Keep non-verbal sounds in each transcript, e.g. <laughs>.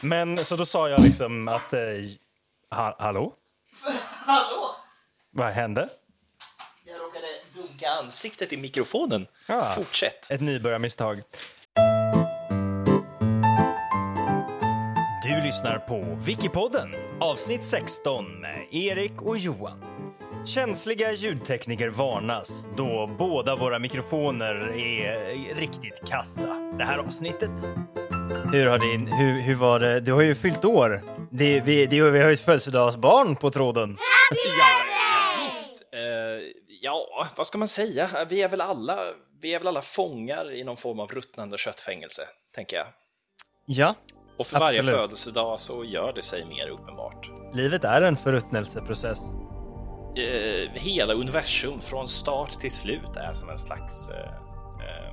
Men så då sa jag liksom att... Eh, ha, hallå? <laughs> Hallå! Vad hände? Jag råkade dunka ansiktet i mikrofonen. Ja. Fortsätt. Ett nybörjarmisstag. Du lyssnar på Wikipodden, avsnitt 16 med Erik och Johan. Känsliga ljudtekniker varnas då båda våra mikrofoner är riktigt kassa. Det här avsnittet. Hur har din, hur, hur var det? Du har ju fyllt år. Det, vi, det, vi har ju ett födelsedagsbarn på tråden. Visst. Eh, ja, vad ska man säga? Vi är väl alla, vi är väl alla fångar i någon form av ruttnande köttfängelse, tänker jag. Ja, Och för varje Absolut. födelsedag så gör det sig mer uppenbart. livet är en förruttnelseprocess. Eh, hela universum från start till slut är som en slags eh, eh,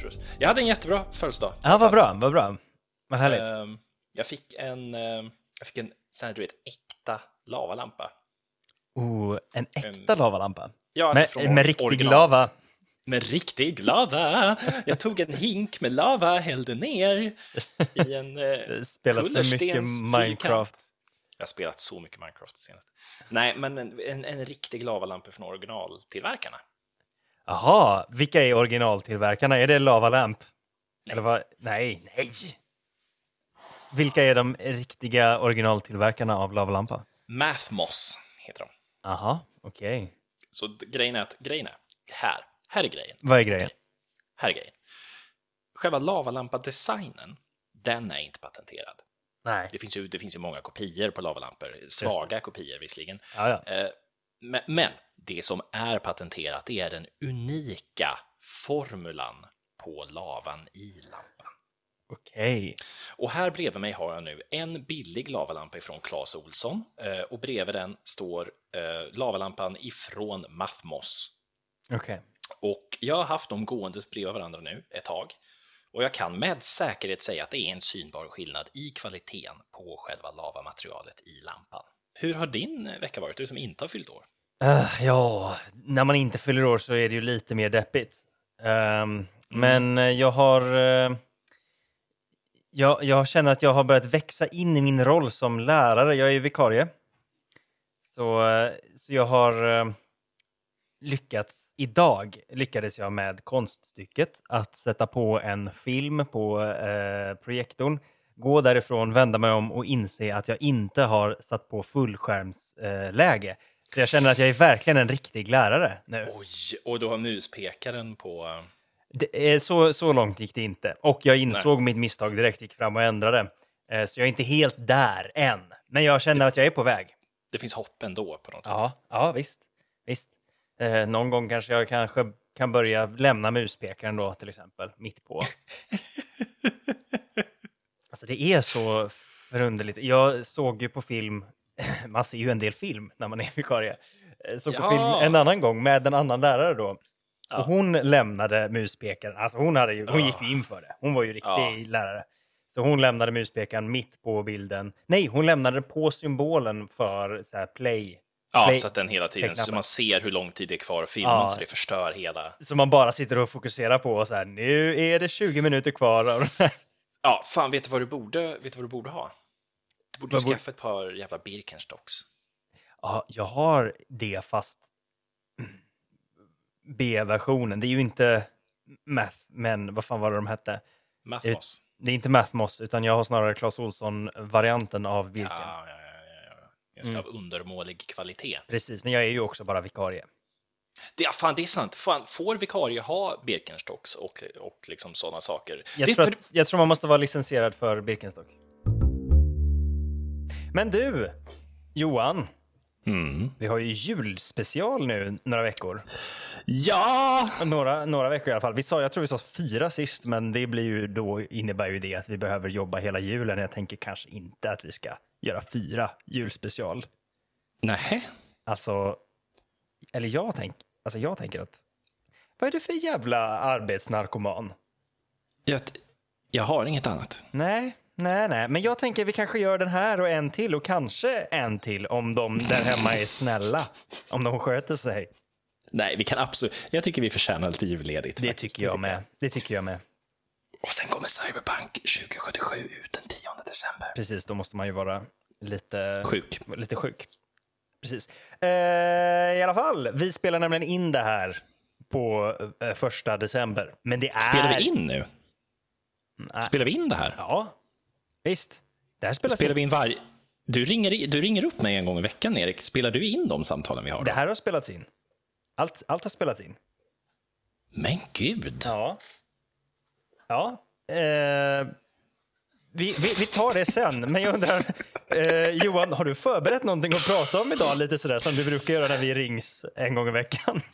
förruttnelse. Jag hade en jättebra födelsedag. Ja, vad bra, vad bra. Vad härligt. Ehm, jag fick en, ehm, jag fick en sån här, du vet, äkta lavalampa. Oh, en äkta lavalampa. Ja, alltså med, med riktig original. lava. Med riktig lava! Jag tog en hink med lava, hällde ner i en eh, <laughs> Spelat för mycket Minecraft. Jag har spelat så mycket Minecraft det senaste. Nej, men en, en, en riktig lavalampa från originaltillverkarna. Jaha, vilka är originaltillverkarna? Är det Lavalamp? Eller vad? Nej, nej. Vilka är de riktiga originaltillverkarna av lavalampa? Mathmos heter de. Jaha, okej. Så d- grejen är att, grejen är, här, här är grejen. Vad är grejen? Här är grejen. Själva lavalampa-designen, den är inte patenterad. Nej. Det finns ju, det finns ju många kopior på lavalampor, svaga kopior visserligen. Ja, ja. Eh, Men, men det som är patenterat är den unika formulan på lavan i lampan. Okej. Och här bredvid mig har jag nu en billig lavalampa ifrån Clas Olsson eh, och bredvid den står eh, lavalampan ifrån Mathmos. Okej. Och jag har haft dem gåendes bredvid varandra nu ett tag. Och jag kan med säkerhet säga att det är en synbar skillnad i kvaliteten på själva lavamaterialet i lampan. Hur har din vecka varit, du som inte har fyllt år? Eh, ja, när man inte fyller år så är det ju lite mer deppigt. Ehm, Men eh, jag har... eh, jag, jag känner att jag har börjat växa in i min roll som lärare. Jag är ju vikarie. Så, eh, så jag har lyckats, idag lyckades jag med konststycket att sätta på en film på projektorn, gå därifrån, vända mig om och inse att jag inte har satt på fullskärmsläge. Eh. Så jag känner att jag är verkligen en riktig lärare nu. Oj, och du har muspekaren på... eh, Det, är så, så långt gick det inte. Och jag insåg mitt misstag direkt, gick fram och ändrade. Eh, Så jag är inte helt där än. Men jag känner att jag är på väg. Det finns hopp ändå på något Ja, sätt. ja visst. visst. Eh, någon gång kanske jag kanske kan börja lämna muspekaren då till exempel, mitt på. <laughs> alltså det är så förunderligt. Jag såg ju på film, <clears throat> man ser ju en del film när man är vikarie. Eh, Såg på Ja. film en annan gång med en annan lärare då. Ja. Och hon lämnade muspekaren, alltså hon, hade ju, hon gick ju in för det. Hon var ju riktig lärare. Så hon lämnade muspekaren mitt på bilden. Nej, hon lämnade på symbolen för så här, play. Ja, play. så att den hela tiden, så man ser hur lång tid det är kvar att filma, Ja. så det förstör hela... Så man bara sitter och fokuserar på så här, nu är det 20 minuter kvar. av. Ja, fan, vet du vad du borde, vet du vad du borde ha? Du borde borde- skaffa ett par jävla Birkenstocks. Ja, jag har det fast B-versionen. Det är ju inte Math, men vad fan var det de hette? Mathmos. Det är inte Mathmos, utan jag har snarare Clas Ohlson-varianten av Birkens. Ja, ja, ja, ja. Just Mm. av undermålig kvalitet. Precis, men jag är ju också bara vikarie. Det, ja, fan, det är sant. Fan, får vikarie ha Birkenstocks och, och liksom sådana saker? Jag, det, tror för- att, jag tror man måste vara licensierad för Birkenstock. Men du, Johan, Mm. vi har ju julspecial nu några veckor. Ja! Några, några veckor i alla fall. Vi sa, jag tror vi sa fyra sist, men det blir ju då innebär ju det att vi behöver jobba hela julen. Jag tänker kanske inte att vi ska göra fyra julspecial. Nej. Alltså, eller jag, tänk, alltså jag tänker att vad är det för jävla arbetsnarkoman? Jag, jag har inget annat. Nej, nej, nej, men jag tänker vi kanske gör den här och en till och kanske en till om de där hemma är snälla, om de sköter sig. Nej, vi kan absolut... Jag tycker vi förtjänar lite julledigt. Det faktiskt. tycker jag med. Det tycker jag med. Och sen kommer Cyberpunk 2077 ut den 10 december. Precis, då måste man ju vara lite Sjuk. Lite sjuk. Precis. Eh, I alla fall, vi spelar nämligen in det här på eh, första december. Men det är... Spelar vi in nu? Spelar vi in det här? Ja, visst. Det här spelas Spelar vi in varje... Du ringer, du ringer upp mig en gång i veckan, Erik. Spelar du in de samtalen vi har? Det Då? här har spelats in. Allt, allt har spelats in. Men gud! Ja. Ja. Eh, vi, vi, vi tar det sen, men jag undrar, eh, Johan, har du förberett någonting att prata om idag? Lite sådär som du brukar göra när vi rings en gång i veckan. <laughs>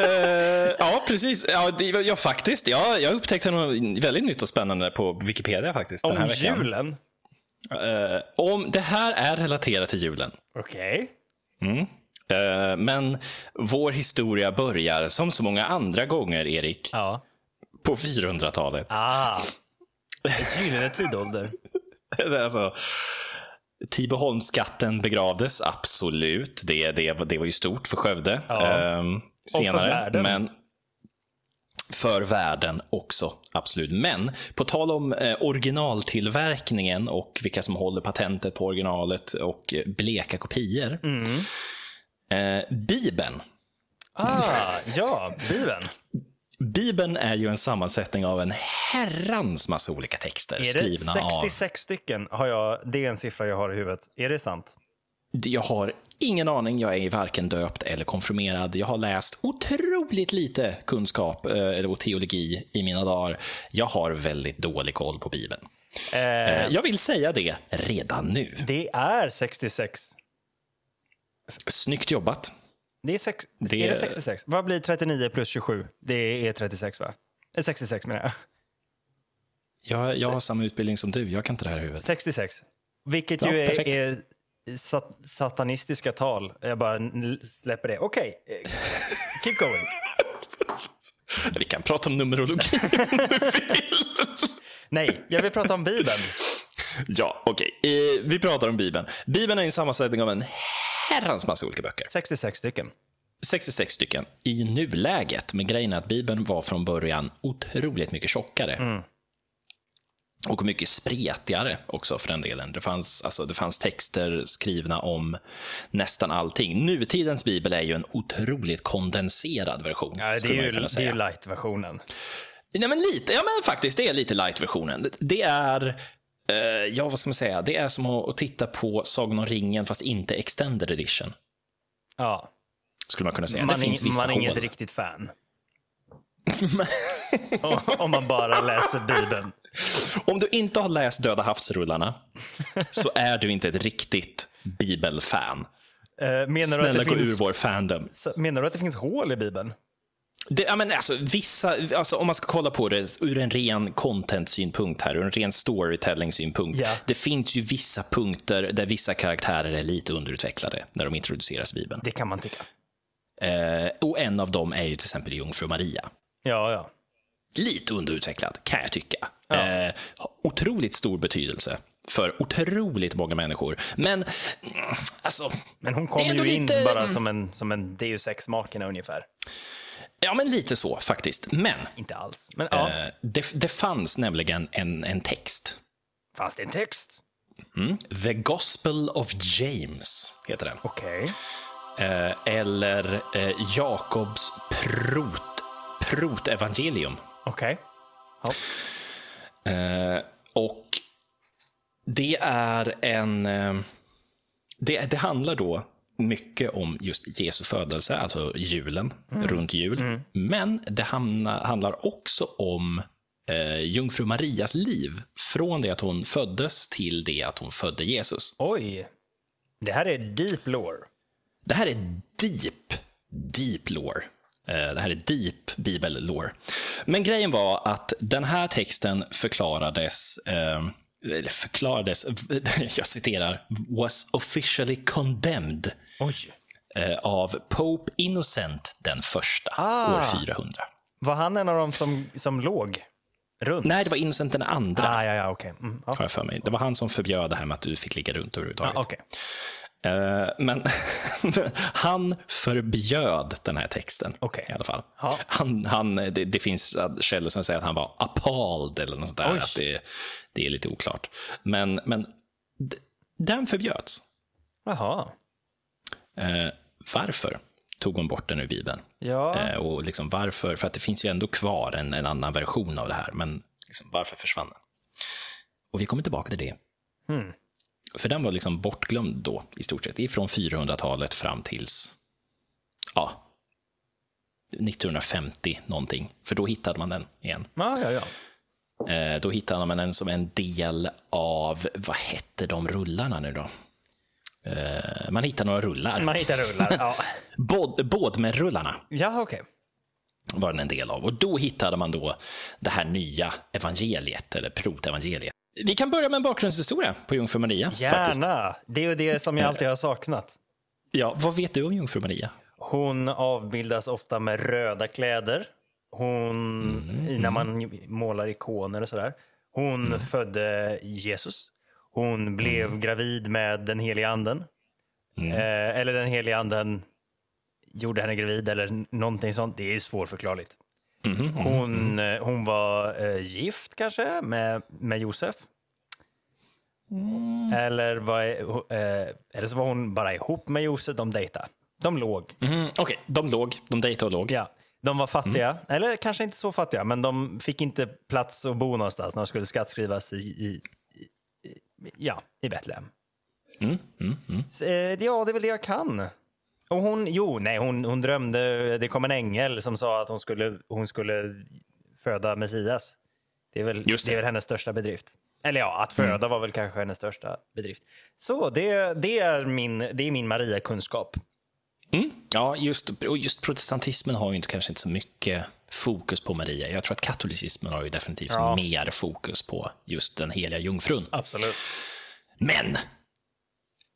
Eh, ja, precis. Ja, det, ja faktiskt. Ja, jag upptäckte något väldigt nytt och spännande på Wikipedia faktiskt den här Om veckan. julen? Eh, om, det här är relaterat till julen. Okej. Eh, men vår historia börjar, som så många andra gånger, Erik, Ja. på 400-talet. Ah. Gyllene tidålder. <laughs> alltså, Tibeholmsskatten begravdes, absolut. Det, det, det var ju stort för Skövde Ja. ehm, senare. världen. Men för världen också, absolut. Men på tal om eh, originaltillverkningen och vilka som håller patentet på originalet och bleka kopior. Eh, Bibeln. Ah, <laughs> ja, Bibeln. Bibeln är ju en sammansättning av en herrans massa olika texter Är det skrivna av 66 stycken? Har jag, det är en siffra jag har i huvudet. Är det sant? Jag har ingen aning. Jag är varken döpt eller konfirmerad. Jag har läst otroligt lite kunskap eh, och teologi i mina dagar. Jag har väldigt dålig koll på Bibeln. Eh, Eh, Jag vill säga det redan nu. det är 66. Snyggt jobbat. Det är, sex, Det- är det 66? Vad blir 39 plus 27? Det är 36, va? Eh, 66 menar jag. Jag, jag har samma utbildning som du. Jag kan inte det här i huvudet. 66. Vilket Ja, ju är, är sat, satanistiska tal. Jag bara släpper det. Okej, eh, keep going. Vi kan prata om numerologi. Nej, jag vill prata om Bibeln. ja, okej. Eh, Vi pratar om Bibeln. Bibeln är en sammansättning av en herrans massa olika böcker. 66 stycken. 66 stycken i nuläget. Men grejen är att Bibeln var från början otroligt mycket tjockare. Och mycket spretigare också för den delen. Det fanns, alltså, det fanns texter skrivna om nästan allting. Nutidens bibel är ju en otroligt kondenserad version. Ja, det är ju, det är light-versionen. Nej, men lite, ja men faktiskt, det är lite light-versionen. Det- är, eh, ja vad ska man säga, det är som att, titta på Sagan om ringen fast inte extended edition. Ja, Skulle man kunna säga. man, det finns vissa man är inget hål. riktigt fan. <laughs> om man bara läser Bibeln. Om du inte har läst Döda havsrullarna så är du inte ett riktigt bibelfan. Eh, menar, du Snälla att det gå ur finns, vår fandom. menar du att det finns hål i Bibeln? Det, ja, men alltså, vissa, alltså, om man ska kolla på det ur en ren content-synpunkt här, ur en ren storytelling-synpunkt. Ja. Det finns ju vissa punkter där vissa karaktärer är lite underutvecklade när de introduceras i Bibeln. Det kan man tycka. Eh, och en av dem är ju till exempel Jungfru Maria. Ja, ja. Lite underutvecklad, kan jag tycka. Ja. Eh, otroligt stor betydelse för otroligt många människor. Men, mm, alltså... Men hon det kom är ju in lite- bara som en, som en Deus Ex-makina ungefär. Ja, men lite så faktiskt. Men Inte alls. Men ja, eh, det, det fanns nämligen en, en text. fanns det en text? The Gospel of James heter den. Okej. Eh, eller eh, Jakobs prot, protevangelium. Okej. Ja. Eh, och det är en... Eh, det, det handlar då mycket om just Jesu födelse, alltså julen, runt jul. Men det hamna, handlar också om eh, Jungfru Marias liv. Från det att hon föddes till det att hon födde Jesus. Oj. Det här är deep lore. Det här är deep, deep lore. Eh, Det här är deep bibel-lore. Men grejen var att den här texten förklarades, eh, eller förklarades, <laughs> jag citerar, was officially condemned Oj. eh, av Pope Innocent den första, Ah. år 400. Var han en av dem som, som låg runt? Nej, det var Innocent den andra, Ah, ja, ja, okej. Mm, ja. har jag för mig. Det var han som förbjöd det här med att du fick ligga runt överhuvudtaget. Ah, okej. Eh, men <laughs> han förbjöd den här texten Okej. i alla fall. Ja. Han, han, det, det finns källor som säger att han var appalled eller något sånt där. Oj. Att det, det är lite oklart. Men, men den förbjöds. Jaha. Eh, varför tog hon bort den ur Bibeln? Ja. Eh, och liksom varför? För att det finns ju ändå kvar en, en annan version av det här. Men liksom, varför försvann den? Och vi kommer tillbaka till det. Hmm. För den var liksom bortglömd då, i stort sett. Det är från 400-talet fram tills ja, 1950 någonting. För då hittade man den igen. Ja, ja, ja. Eh, då hittade man den som en del av, vad hette de rullarna nu då? Eh, man hittar några rullar. Man hittar rullar. Ja, <laughs> Båd, Bådmed-rullarna ja okej. var den en del av. Och då hittade man då det här nya evangeliet, eller protevangeliet. Vi kan börja med en bakgrundshistoria på Jungfru Maria. Faktiskt. Gärna. Det är ju det som jag alltid har saknat. Ja, vad vet du om Jungfru Maria? Hon avbildas ofta med röda kläder. Hon, i- när man målar ikoner och sådär. Hon födde Jesus. Hon blev gravid med den heliga anden. Eh, eller den heliga anden gjorde henne gravid eller någonting sånt. Det är svårförklarligt. Hon, eh, hon var eh, gift kanske med, med Josef. Eller, var, eh, eller så var hon bara ihop med Josef. De dejtade. De låg. Mm, Okej, de låg. De dejtade och låg. Ja, de var fattiga, eller kanske inte så fattiga, men de fick inte plats att bo någonstans när de skulle skattskrivas i, i, i, i, ja, i Betlehem. Mm, mm, mm. Så, eh, ja, det är väl det jag kan. Och hon, jo, nej, hon, hon drömde, det kom en ängel som sa att hon skulle, hon skulle föda Messias. Det är, väl, Just det. det. är väl hennes största bedrift. Eller ja, att föda var väl kanske hennes största bedrift. Så det, det är min, det är min Maria-kunskap. Mm. Ja, just, och just protestantismen har ju inte, kanske inte så mycket fokus på Maria. Jag tror att katolicismen har ju definitivt Ja. mer fokus på just den heliga jungfrun. Absolut. Men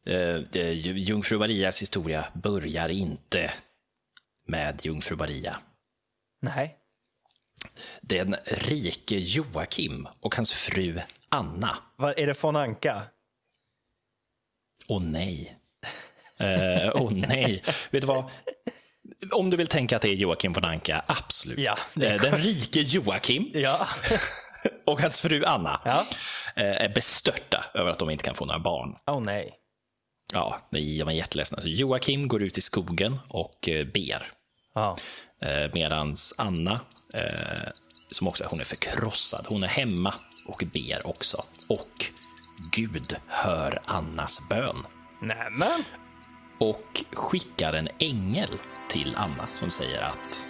eh, jungfru Marias historia börjar inte med jungfru Maria. Nej. Den rike Joakim och hans fru Anna. Vad, är det von Anka? Åh nej. Eh, Åh <laughs> nej. Vet du vad? Om du vill tänka att det är Joakim von Anka, absolut. Ja, Eh, Den rike Joakim Ja. <laughs> och hans fru Anna Ja. eh, är bestörta över att de inte kan få några barn. Åh nej. Ja, de är jätteledsna. Så Joakim går ut i skogen och eh, ber. Ja. Eh, medans Anna, eh, som också hon är förkrossad, hon är hemma och ber också. Och Gud hör Annas bön Nämen. och skickar en ängel till Anna som säger att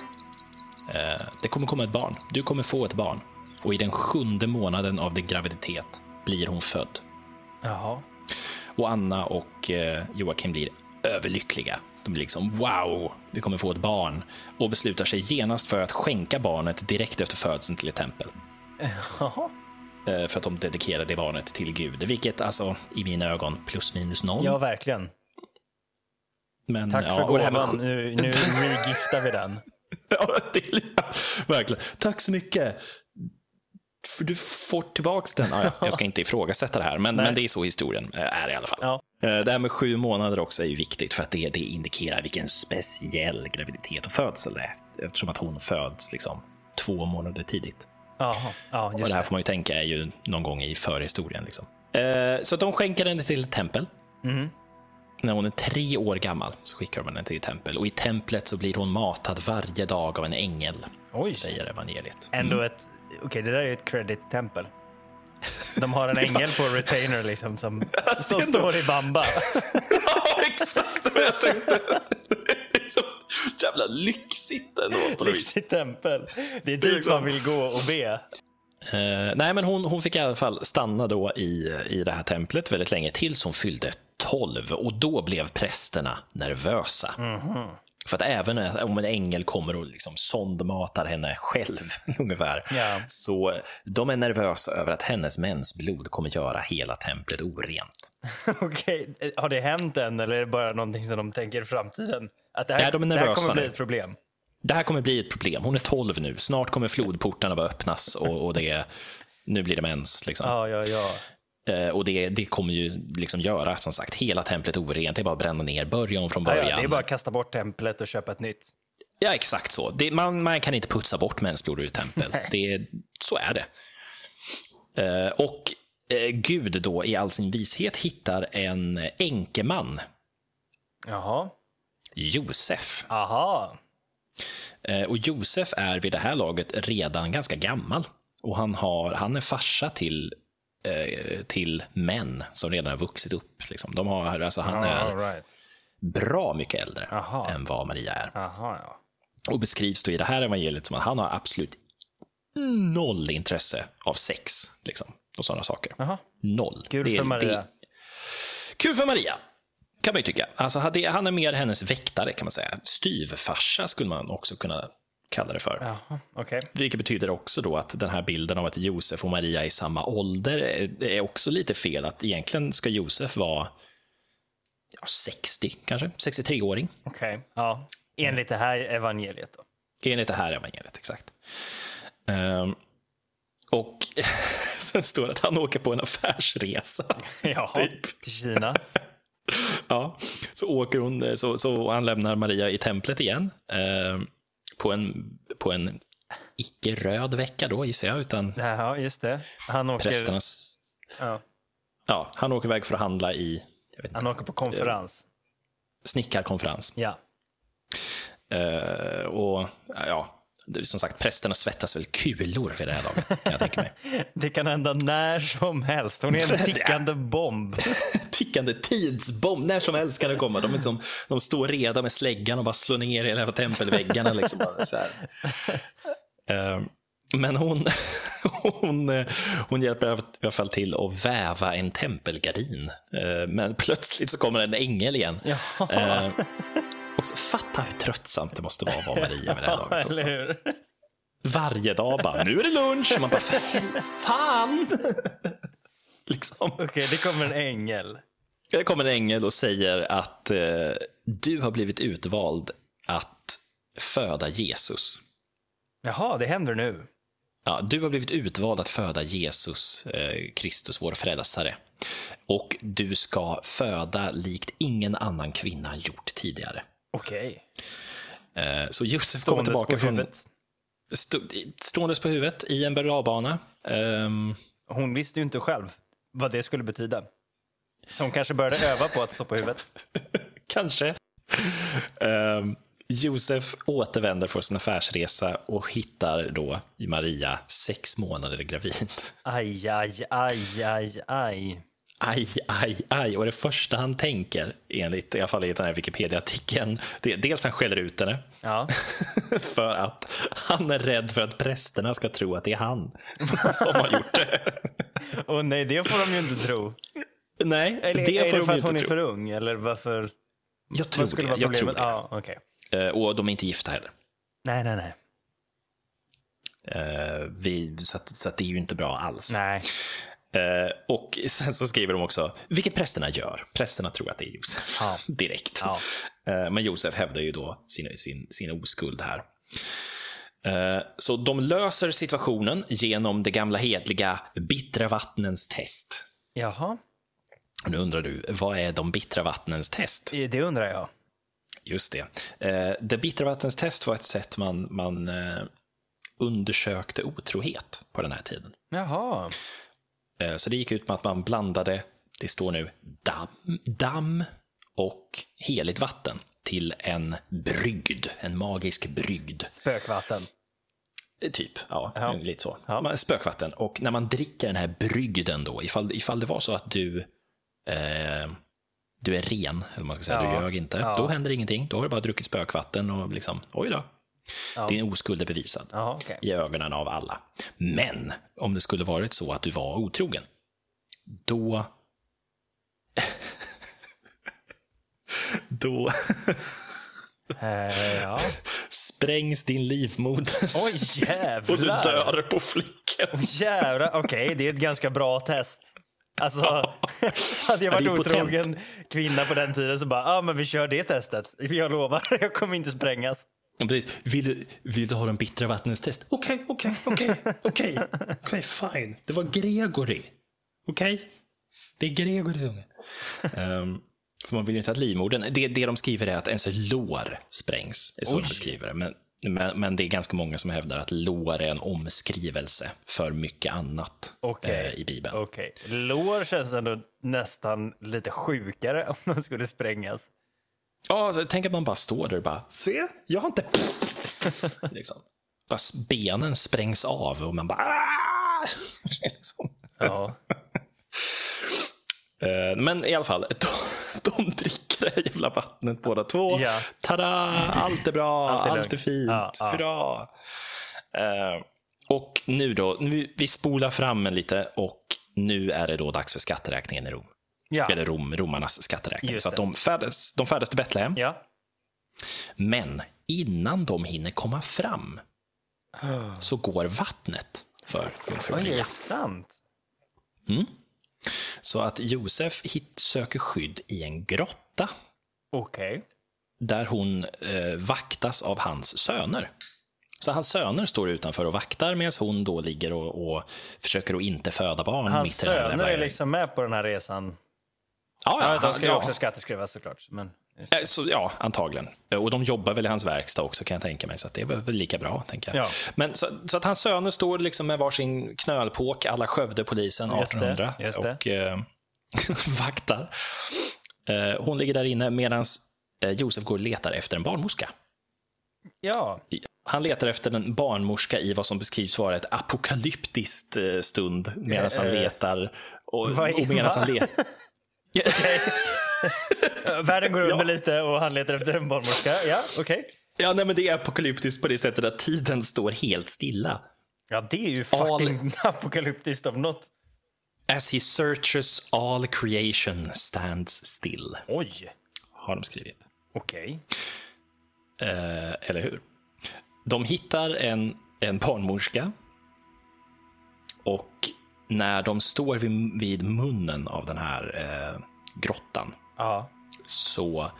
eh, det kommer komma ett barn. Du kommer få ett barn. Och i den sjunde månaden av din graviditet blir hon född. Jaha. Och Anna och eh, Joakim blir överlyckliga. De blir liksom wow, vi kommer få ett barn. Och beslutar sig genast för att skänka barnet direkt efter födseln till ett tempel. Jaha. Eh, för att de dedikerar det barnet till Gud. Vilket alltså, i mina ögon, plus minus noll. Ja, verkligen. Men, Tack ja, för med gåvan. sk- Nu, nu regiftar vi den. <laughs> Ja, det är, verkligen. Tack så mycket. Du får tillbaks den. Ah, ja, <laughs> jag ska inte ifrågasätta det här, men, men det är så historien eh, är i alla fall. Ja. Eh, Det här med sju månader också är ju viktigt för att det, det indikerar vilken speciell graviditet och födsel det är. Eftersom att hon föds liksom två månader tidigt. Jaha. Ja, Och just det här får man ju tänka är ju någon gång i förhistorien. Liksom. Eh, Så att de skänker henne till ett tempel. Mhm. När hon är tre år gammal så skickar de henne till ett tempel. Och i templet så blir hon matad varje dag av en ängel. Oj. Säger evangeliet. Ändå ett... Okej, det där är ju ett credit-tempel. De har en <laughs> ängel på retainer liksom som, <laughs> som står i bamba. <laughs> ja, exakt vad jag tänkte. Så jävla lyxigt ändå. På. Lyxigt tempel. Det är dit man vill gå och be. Eh, nej, men hon, hon fick i alla fall stanna då i, i det här templet väldigt länge tills hon fyllde 12 och då blev prästerna nervösa. För att även om en ängel kommer och liksom sondmatar henne själv <laughs> ungefär, Ja. så de är nervösa över att hennes mensblod kommer göra hela templet orent. <laughs> Okej, har det hänt än eller är det bara någonting som de tänker i framtiden? Att det här, Nej, de är det här nervösa kommer bli ett problem. Det här kommer bli ett problem. Hon är 12 nu. Snart kommer flodportarna bara öppnas och, och det, nu blir det mens. Liksom. Ja, ja, ja. Eh, och det, det kommer ju liksom göra som sagt hela templet orent. Det är bara att bränna ner, börja om från Ja, början. ja, det är bara att kasta bort templet och köpa ett nytt. Ja, exakt så. Det, man, man kan inte putsa bort mensblod ur tempel. Det, så är det. Eh, och eh, Gud då i all sin vishet hittar en enkeman, Jaha. Josef. Aha. Eh, och Josef är vid det här laget redan ganska gammal. Och han, har, han är farsa till, till män som redan har vuxit upp. Liksom. De har, alltså han är All right. bra mycket äldre Aha. än vad Maria är. Aha, ja. Och beskrivs då i det här evangeliet som att han har absolut noll intresse av sex liksom, och sådana saker. Jaha. Noll. Kul Det är- för Maria. det är- kul för Maria, kan man ju tycka. Alltså, han är mer hennes väktare, kan man säga. Styvfarsa skulle man också kunna kalla det för. Jaha, okej. Vilket betyder också då att den här bilden av att Josef och Maria är i samma ålder är- också lite fel. Att egentligen ska Josef vara ja, 60, kanske. 63-åring. Okej. Ja. Enligt det här evangeliet då. Enligt det här evangeliet, exakt. Ehm, och <laughs> sen står det att han åker på en affärsresa. Jaha. <laughs> Typ. Till Kina. <laughs> Ja, så åker hon, så, så han lämnar Maria i templet igen. ehm, på en, på en icke-röd vecka då, gissar jag, utan Jaha, just det. Han åker, prästernas... ja, Ja, han åker iväg för att handla i vet inte, han åker på konferens. snickarkonferens. Ja. Eh, och ja, som sagt, prästerna svettas väl kulor vid det här laget, kan jag tänka mig. <laughs> Det kan hända när som helst. Hon är en <laughs> tickande bomb. <laughs> tickande tidsbomb. När som helst kan det komma. De, liksom, de står redo med släggan och bara slår ner hela tempelväggarna. Liksom, bara så. Eh, Men hon, hon, eh, hon hjälper i alla fall till att väva en tempelgardin. Eh, Men plötsligt så kommer en ängel igen. Ja. Och så, fatta hur tröttsamt det måste vara att vara Maria med det här <laughs> laget. Också. Varje dag bara, nu är det lunch. Och man bara, fan! <laughs> liksom. Okej, det kommer en ängel. Det kommer en ängel och säger att eh, du har blivit utvald att föda Jesus. Jaha, det händer nu. Ja, du har blivit utvald att föda Jesus eh, Kristus, vår frälsare. Och du ska föda likt ingen annan kvinna gjort tidigare. Okej. Eh, så Josef kommer tillbaka på från... huvudet. Stå, ståendes på huvudet i en berg Ehm, Hon visste ju inte själv vad det skulle betyda. Så hon kanske började öva på att stå på huvudet. <laughs> Kanske. Ehm, Josef återvänder från sin affärsresa och hittar då Maria sex månader gravid. Aj, aj, aj, aj, aj. Aj, aj, aj. Och det första han tänker, enligt i alla fall i den här Wikipedia-artikeln, det är dels han skäller ut henne Ja. <laughs> för att han är rädd för att prästerna ska tro att det är han som har gjort det. <laughs> Och nej, det får de ju inte tro. Nej, Eller det är får det de för ju att hon är tro. för ung? Eller varför? Jag tror Vad skulle det. vara Jag tror det. Ja, okej. Eh, Och de är inte gifta heller. Nej, nej, nej. Eh, Vi, så att, så att det är ju inte bra alls. Nej. Eh, och <laughs> sen så skriver de också, vilket prästerna gör. Prästerna tror att det är Josef Ja. <laughs> direkt. Ja. Eh, men Josef hävdar ju då sin, sin, sin oskuld här. Eh, så de löser situationen genom det gamla hedliga bittra vattnens test. Jaha, nu undrar du, vad är de bittra vattnens test? det undrar jag. Just det. Det bittra vattnens test var ett sätt man, man undersökte otrohet på den här tiden. Jaha. Eh, Så det gick ut med att man blandade, det står nu, damm, damm och heligt vatten till en brygd, en magisk brygd. Spökvatten. Typ, ja, Ja. lite så. Ja. Spökvatten. Och när man dricker den här brygden då, ifall, ifall det var så att du eh, du är ren, eller man ska säga, Ja. du ljög inte, då händer ingenting. Då har du bara druckit spökvatten och liksom, oj då. Ja. Din oskuld är bevisad Jaha, okej. i ögonen av alla. Men om det skulle varit så att du var otrogen, då... <laughs> då Eh, ja. sprängs din livmoder Oj, <laughs> jävlar. och du dör på flicken. Jävlar, okej, det är ett ganska bra test. Alltså, <laughs> hade jag Ja, varit otrogen kvinna på den tiden så bara, ja ah, men vi kör det testet. Jag lovar, jag kommer inte sprängas. Ja, precis. Vill, du, vill du ha den bittra vattnets test? Okej, okej, okej, okej. Okej, fine. Det var Gregory. Okej? Det är Gregoris unge. um, för man vill ju inte att livmodern... Det, det de skriver är att ens lår sprängs. är så de beskriver det. Men, men, men, det är ganska många som hävdar att lår är en omskrivelse för mycket annat okay. eh, i Bibeln. Okay. Lår känns ändå nästan lite sjukare om de skulle sprängas. Ja, alltså, tänk att man bara står där och bara, se, jag har inte... <laughs> liksom. bara benen sprängs av och man bara... Ah! <laughs> liksom. Ja. <laughs> Eh, men i alla fall, de, de dricker det här jävla vattnet båda två. Ja. Tada! Allt är bra, allt är, allt är fint, ja, ja. hurra! Uh, och nu då, nu, vi spolar fram en lite och nu är det då dags för skatteräkningen i Rom. Ja. Eller Rom, romarnas skatteräkning. Just Så att de färdas, de färdas till Betlehem. Ja. Men innan de hinner komma fram så går vattnet för jungfru Maria. Det är sant? Mm. Så att Josef hit, söker skydd i en grotta. Okej. Okay. Där hon eh, vaktas av hans söner. Så hans söner står utanför och vaktar medan hon då ligger och, och försöker att inte föda barn. Hans söner är liksom med på den här resan? Ja, ja, de ska ju också skatteskrivas såklart. Men... Eh, så, ja, antagligen. Och de jobbar väl i hans verkstad också kan jag tänka mig, så det är väl lika bra. tänker jag. Ja. Men, så, så, att hans söner står liksom med varsin knölpåk, alla Skövdepolisen 1800, just det, just det. och eh, <laughs> vaktar. Eh, hon ligger där inne medan eh, Josef går och letar efter en barnmorska. Ja. Han letar efter en barnmorska i vad som beskrivs vara ett apokalyptiskt eh, stund medan han letar. Och, och medan han letar <laughs> <laughs> Världen går under ja. lite och han letar efter en barnmorska. Ja, okej. Okay. Ja, nej, men det är apokalyptiskt på det sättet att tiden står helt stilla. Ja, det är ju fucking all... <laughs> apokalyptiskt av något. As he searches all creation stands still. Oj. Har de skrivit. Okej. Okay. Eh, eller hur? De hittar en, en barnmorska. Och när de står vid, vid munnen av den här eh, grottan ja. så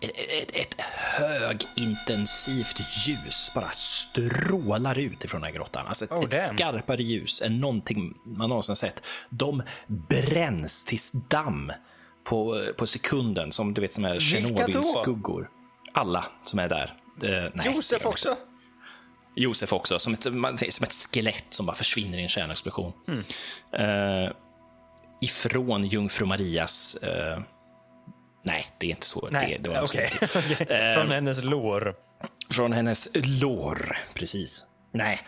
ett, ett högintensivt ljus bara strålar ut ifrån den här grottan. Alltså ett, oh, ett skarpare ljus än någonting man någonsin sett. De bränns till damm på, på sekunden, som du vet som är Tjernobyl-skuggor. Alla som är där. Uh, nej, Josef också? Josef också, som ett, som ett skelett som bara försvinner i en kärnexplosion. Mm. Uh, ifrån Jungfru Marias... Uh, nej, det är inte så. Nej, det, det var okay. <laughs> okay. Från hennes lår. Från hennes lår, precis. Nej.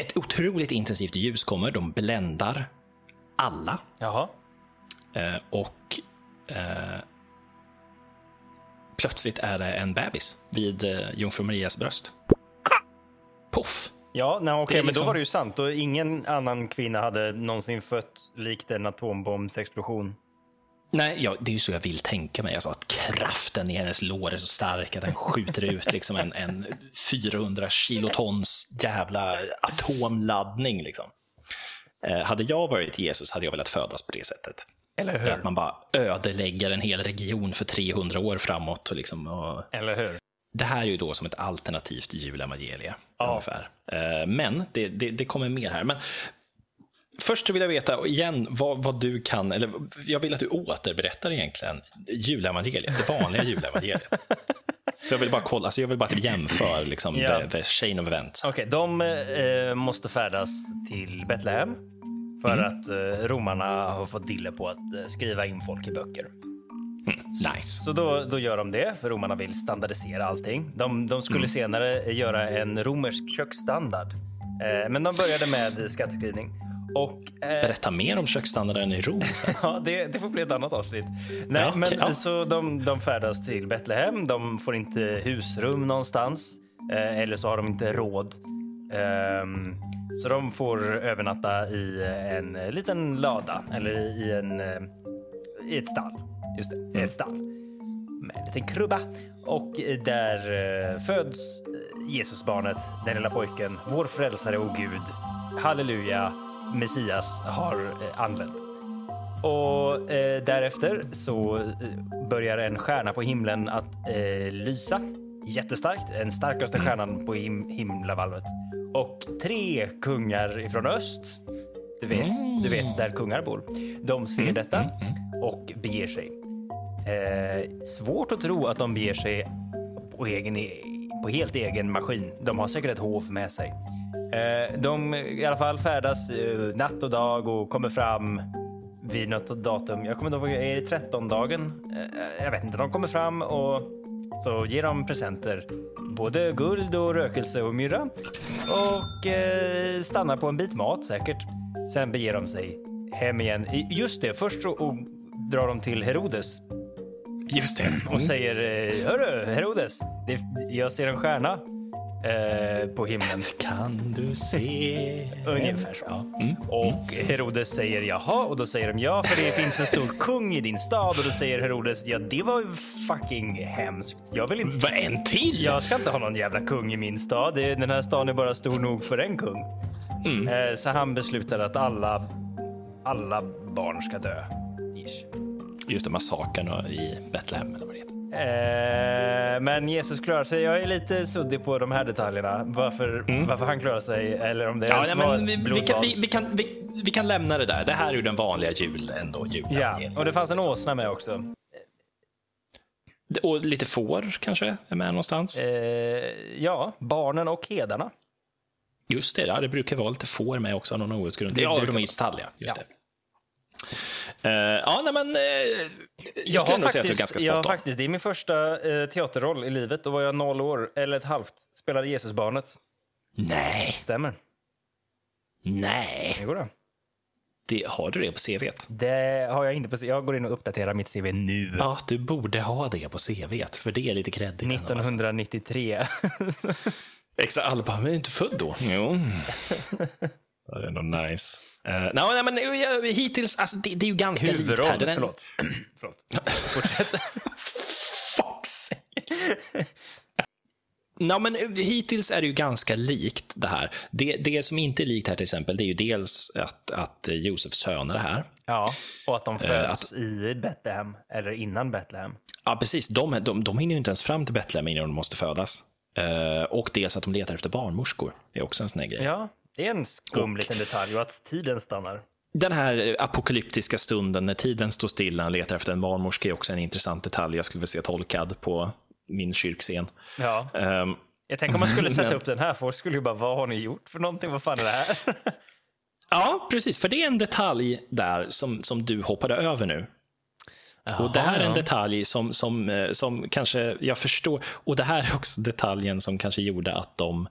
Ett otroligt intensivt ljus kommer. De bländar alla. Jaha. Uh, och plötsligt är det en bebis vid Jungfru Marias bröst. Poff! Ja, nej, okay, men liksom... då var det ju sant. Och ingen annan kvinna hade någonsin fött likt en atombombsexplosion. Nej, ja, det är ju så jag vill tänka mig. Alltså att kraften i hennes lår är så stark att den skjuter ut liksom en, en 400 kilotons jävla atomladdning. Liksom. Eh, hade jag varit Jesus hade jag velat födas på det sättet. Eller hur? Att man bara ödelägger en hel region för 300 år framåt. Och liksom, och... Eller hur? Det här är ju då som ett alternativt julevangelium. Ja. Ungefär. Eh, men det, det, det, kommer mer här. Men först vill jag veta igen vad, vad, du kan, eller jag vill att du återberättar egentligen julevangeliet, det vanliga julevangeliet. <laughs> Så jag vill bara kolla, alltså jag vill bara att vi jämför liksom, yeah. the, the chain of events. Okej, okay, de eh, måste färdas till Betlehem för mm. att eh, romarna har fått dille på att eh, skriva in folk i böcker. Mm, nice. Så då, då gör de det, för romarna vill standardisera allting. De, de skulle mm. senare göra en romersk köksstandard. Eh, men de började med skatteskrivning. Och, eh, Berätta mer om köksstandarden i Rom <laughs> ja, det, det, får bli ett annat avsnitt. Nej, ja, men, ja. Så de, de färdas till Betlehem. De får inte husrum någonstans. Eh, eller så har de inte råd. Um, så de får övernatta i en liten lada eller i, en, eh, i ett stall. Just det, mm. ett stall med en liten krubba. Och där eh, föds eh, Jesusbarnet, den lilla pojken, vår frälsare och Gud. Halleluja, Messias har eh, anlänt. Och därefter så börjar en stjärna på himlen att lysa jättestarkt, den starkaste mm. stjärnan på him himlavalvet. Och tre kungar ifrån öst du vet, du vet där kungar bor. De ser detta och beger sig. Eh, svårt att tro att de beger sig på, egen, e- på helt egen maskin. De har säkert ett hov med sig. Eh, de i alla fall färdas eh, natt och dag och kommer fram vid något datum. Jag kommer inte ihåg, är det 13 dagen? Eh, jag vet inte. De kommer fram och så ger de presenter. Både guld och rökelse och myrra. Och eh, stannar på en bit mat säkert. Sen beger de sig hem igen. Just det, först så drar de till Herodes Just det. och säger eh, Hörru Herodes, det, jag ser en stjärna eh, på himlen. Kan du se? Ungefär så. Ja. Mm. Och Herodes säger jaha och då säger de ja för det finns en stor kung i din stad och då säger Herodes ja det var ju fucking hemskt. Jag vill inte Vad, en till? jag ska inte ha någon jävla kung i min stad. Den här staden är bara stor nog för en kung. Eh, Så han beslutar att alla, alla barn ska dö. Ish. Just det, massakern i Betlehem eller vad det heter. Eh, Men Jesus klarar sig. Jag är lite suddig på de här detaljerna. Varför, varför han klarar sig eller om det Ja, nej, men vi, vi, kan, vi, vi, kan, vi, vi kan lämna det där. Det här är ju den vanliga jul ändå. Julen. Ja, och det fanns en åsna med också. Och lite får kanske är med någonstans. Eh, ja, barnen och hedarna. Just det, ja, det brukar vara lite får med också av någon outgrundlig. Ja, de är ju stalliga. Just Ja. det. Eh, ja, nej, men... Uh, jag skulle ändå säga att du är faktiskt, ganska spot on. faktiskt, det är min första eh, teaterroll i livet. Då var jag noll år, eller ett halvt. Spelade Jesusbarnet. Nej, Stämmer. nej. Det går det. Det, har du det på CVt? Det har jag inte på Jag går in och uppdaterar mitt CV nu. Ja, du borde ha det på CVt, för det är lite kreddigt. ändå, alltså. 1993. Exakt, alla bara, men är inte född då? Jo. <laughs> det är ändå nice. Uh, no, nej, men uh, hittills, alltså, det, det är ju ganska likt Huvudroll. här. Den- Förlåt. <clears throat> Förlåt. Fortsätt. <laughs> Fuck sake. No, men uh, hittills är det ju ganska likt det här. Det, det som inte är likt här till exempel, det är ju dels att, att Josef söner det här. Ja, och att de föds Eh, att- i Betlehem, eller innan Betlehem. Ja, precis. De, de, de hinner ju inte ens fram till Betlehem innan de måste födas. Eh, och dels att de letar efter barnmorskor. Det är också en sån här grej. Ja, det är en skum Och- liten detalj och att tiden stannar. Den här apokalyptiska stunden när tiden står stilla och letar efter en barnmorska är också en intressant detalj jag skulle vilja se tolkad på min kyrkscen. Ja. Ehm, Jag tänker om man skulle sätta Men- upp den här, folk skulle ju bara, vad har ni gjort för någonting? Vad fan är det här? <laughs> ja, precis. För det är en detalj där som, som du hoppade över nu. och det här är en detalj som, som, eh, som kanske jag förstår. Och det här är också detaljen som kanske gjorde att de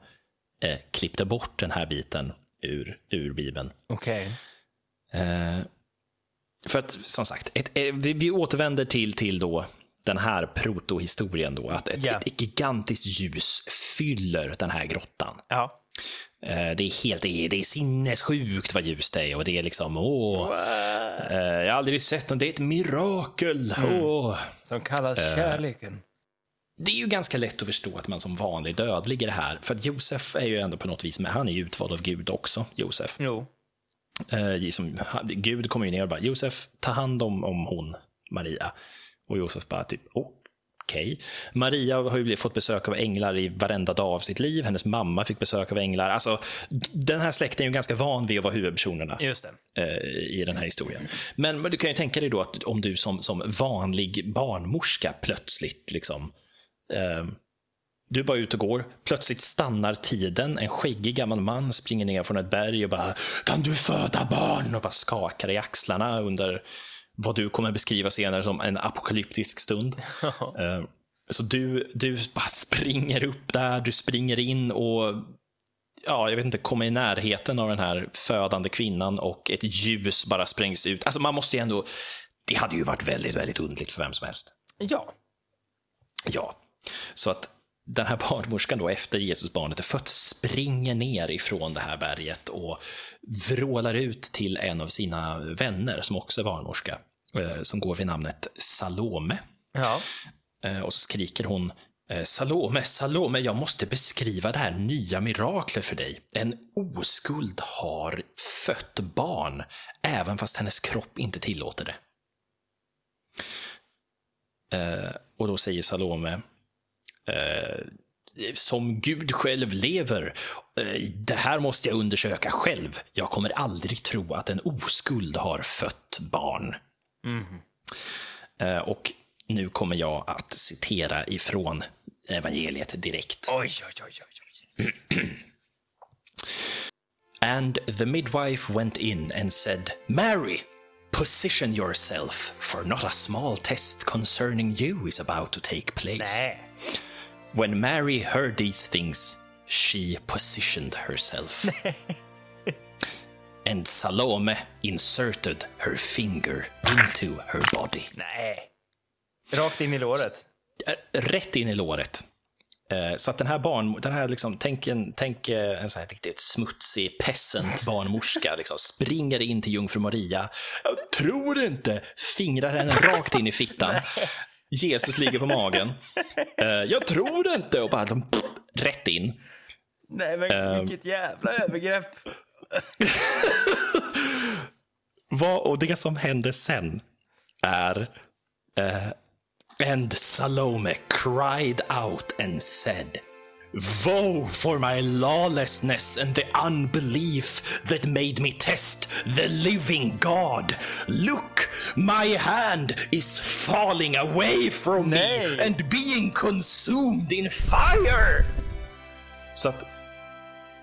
eh, klippte bort den här biten ur, ur Bibeln. Okej. Eh, för att, som sagt, ett, eh, vi, vi återvänder till, till då den här protohistorien då, att ett, Ja. ett gigantiskt ljus fyller den här grottan. Ja. Eh, det är helt, det är, sinnessjukt vad ljust det är och det är liksom, åh, eh, jag har aldrig sett något, det är ett mirakel. Åh. Som kallas Eh. kärleken. Det är ju ganska lätt att förstå att man som vanlig dödlig i det här, för att Josef är ju ändå på något vis, men han är ju utvald av Gud också, Josef. Jo. Eh, som, Gud kommer ju ner och bara, Josef, ta hand om, om hon, Maria. Och Josef bara, typ, okej. Maria har ju fått besök av änglar i varenda dag av sitt liv. Hennes mamma fick besök av änglar. Alltså, den här släkten är ju ganska van vid att vara huvudpersonerna eh, i den här historien. Men, men du kan ju tänka dig då att om du som, som vanlig barnmorska plötsligt liksom du är bara ute och går, plötsligt stannar tiden, en skäggig gammal man springer ner från ett berg och bara “Kan du föda barn?” och bara skakar i axlarna under vad du kommer beskriva senare som en apokalyptisk stund. <laughs> Eh, Så du, du bara springer upp där, du springer in och ja, jag vet inte, kommer i närheten av den här födande kvinnan och ett ljus bara sprängs ut. Alltså man måste ju ändå, det hade ju varit väldigt, väldigt undligt för vem som helst. Ja. Ja, så att den här <laughs> barnmorskan då efter Jesusbarnet är fött springer ner ifrån det här berget och vrålar ut till en av sina vänner som också är barnmorska, eh, som går vid namnet Salome. Ja. Eh, Och så skriker hon eh, Salome, Salome, jag måste beskriva det här nya miraklet för dig. En oskuld har fött barn, även fast hennes kropp inte tillåter det. Och då säger Salome, som Gud själv lever, eh, det här måste jag undersöka själv. Jag kommer aldrig tro att en oskuld har fött barn. Eh, Och nu kommer jag att citera ifrån evangeliet direkt. Oj, oj, oj, oj. <clears throat> And the midwife went in and said, Mary, position yourself, for not a small test concerning you is about to take place. Nej. When Mary heard these things, she positioned herself. <laughs> and Salome inserted her finger into her body. Nej. Rakt in i låret. Eh, Rätt in i låret. Eh, Så att den här barn, den här liksom, tänk en, tänk eh, en sån här riktigt smutsig peasant barnmorska, liksom, springer in till jungfru Maria. Jag tror inte! Fingrar henne rakt in i <laughs> fittan. Jesus ligger på magen. <laughs> Eh, Jag tror inte! Och bara pff, rätt in. Nej, men vilket jävla övergrepp. <laughs> Vad, och det som hände sen är eh, And Salome cried out and said Woe for my lawlessness and the unbelief that made me test the living God. Look, my hand is falling away from me and being consumed in fire. Så att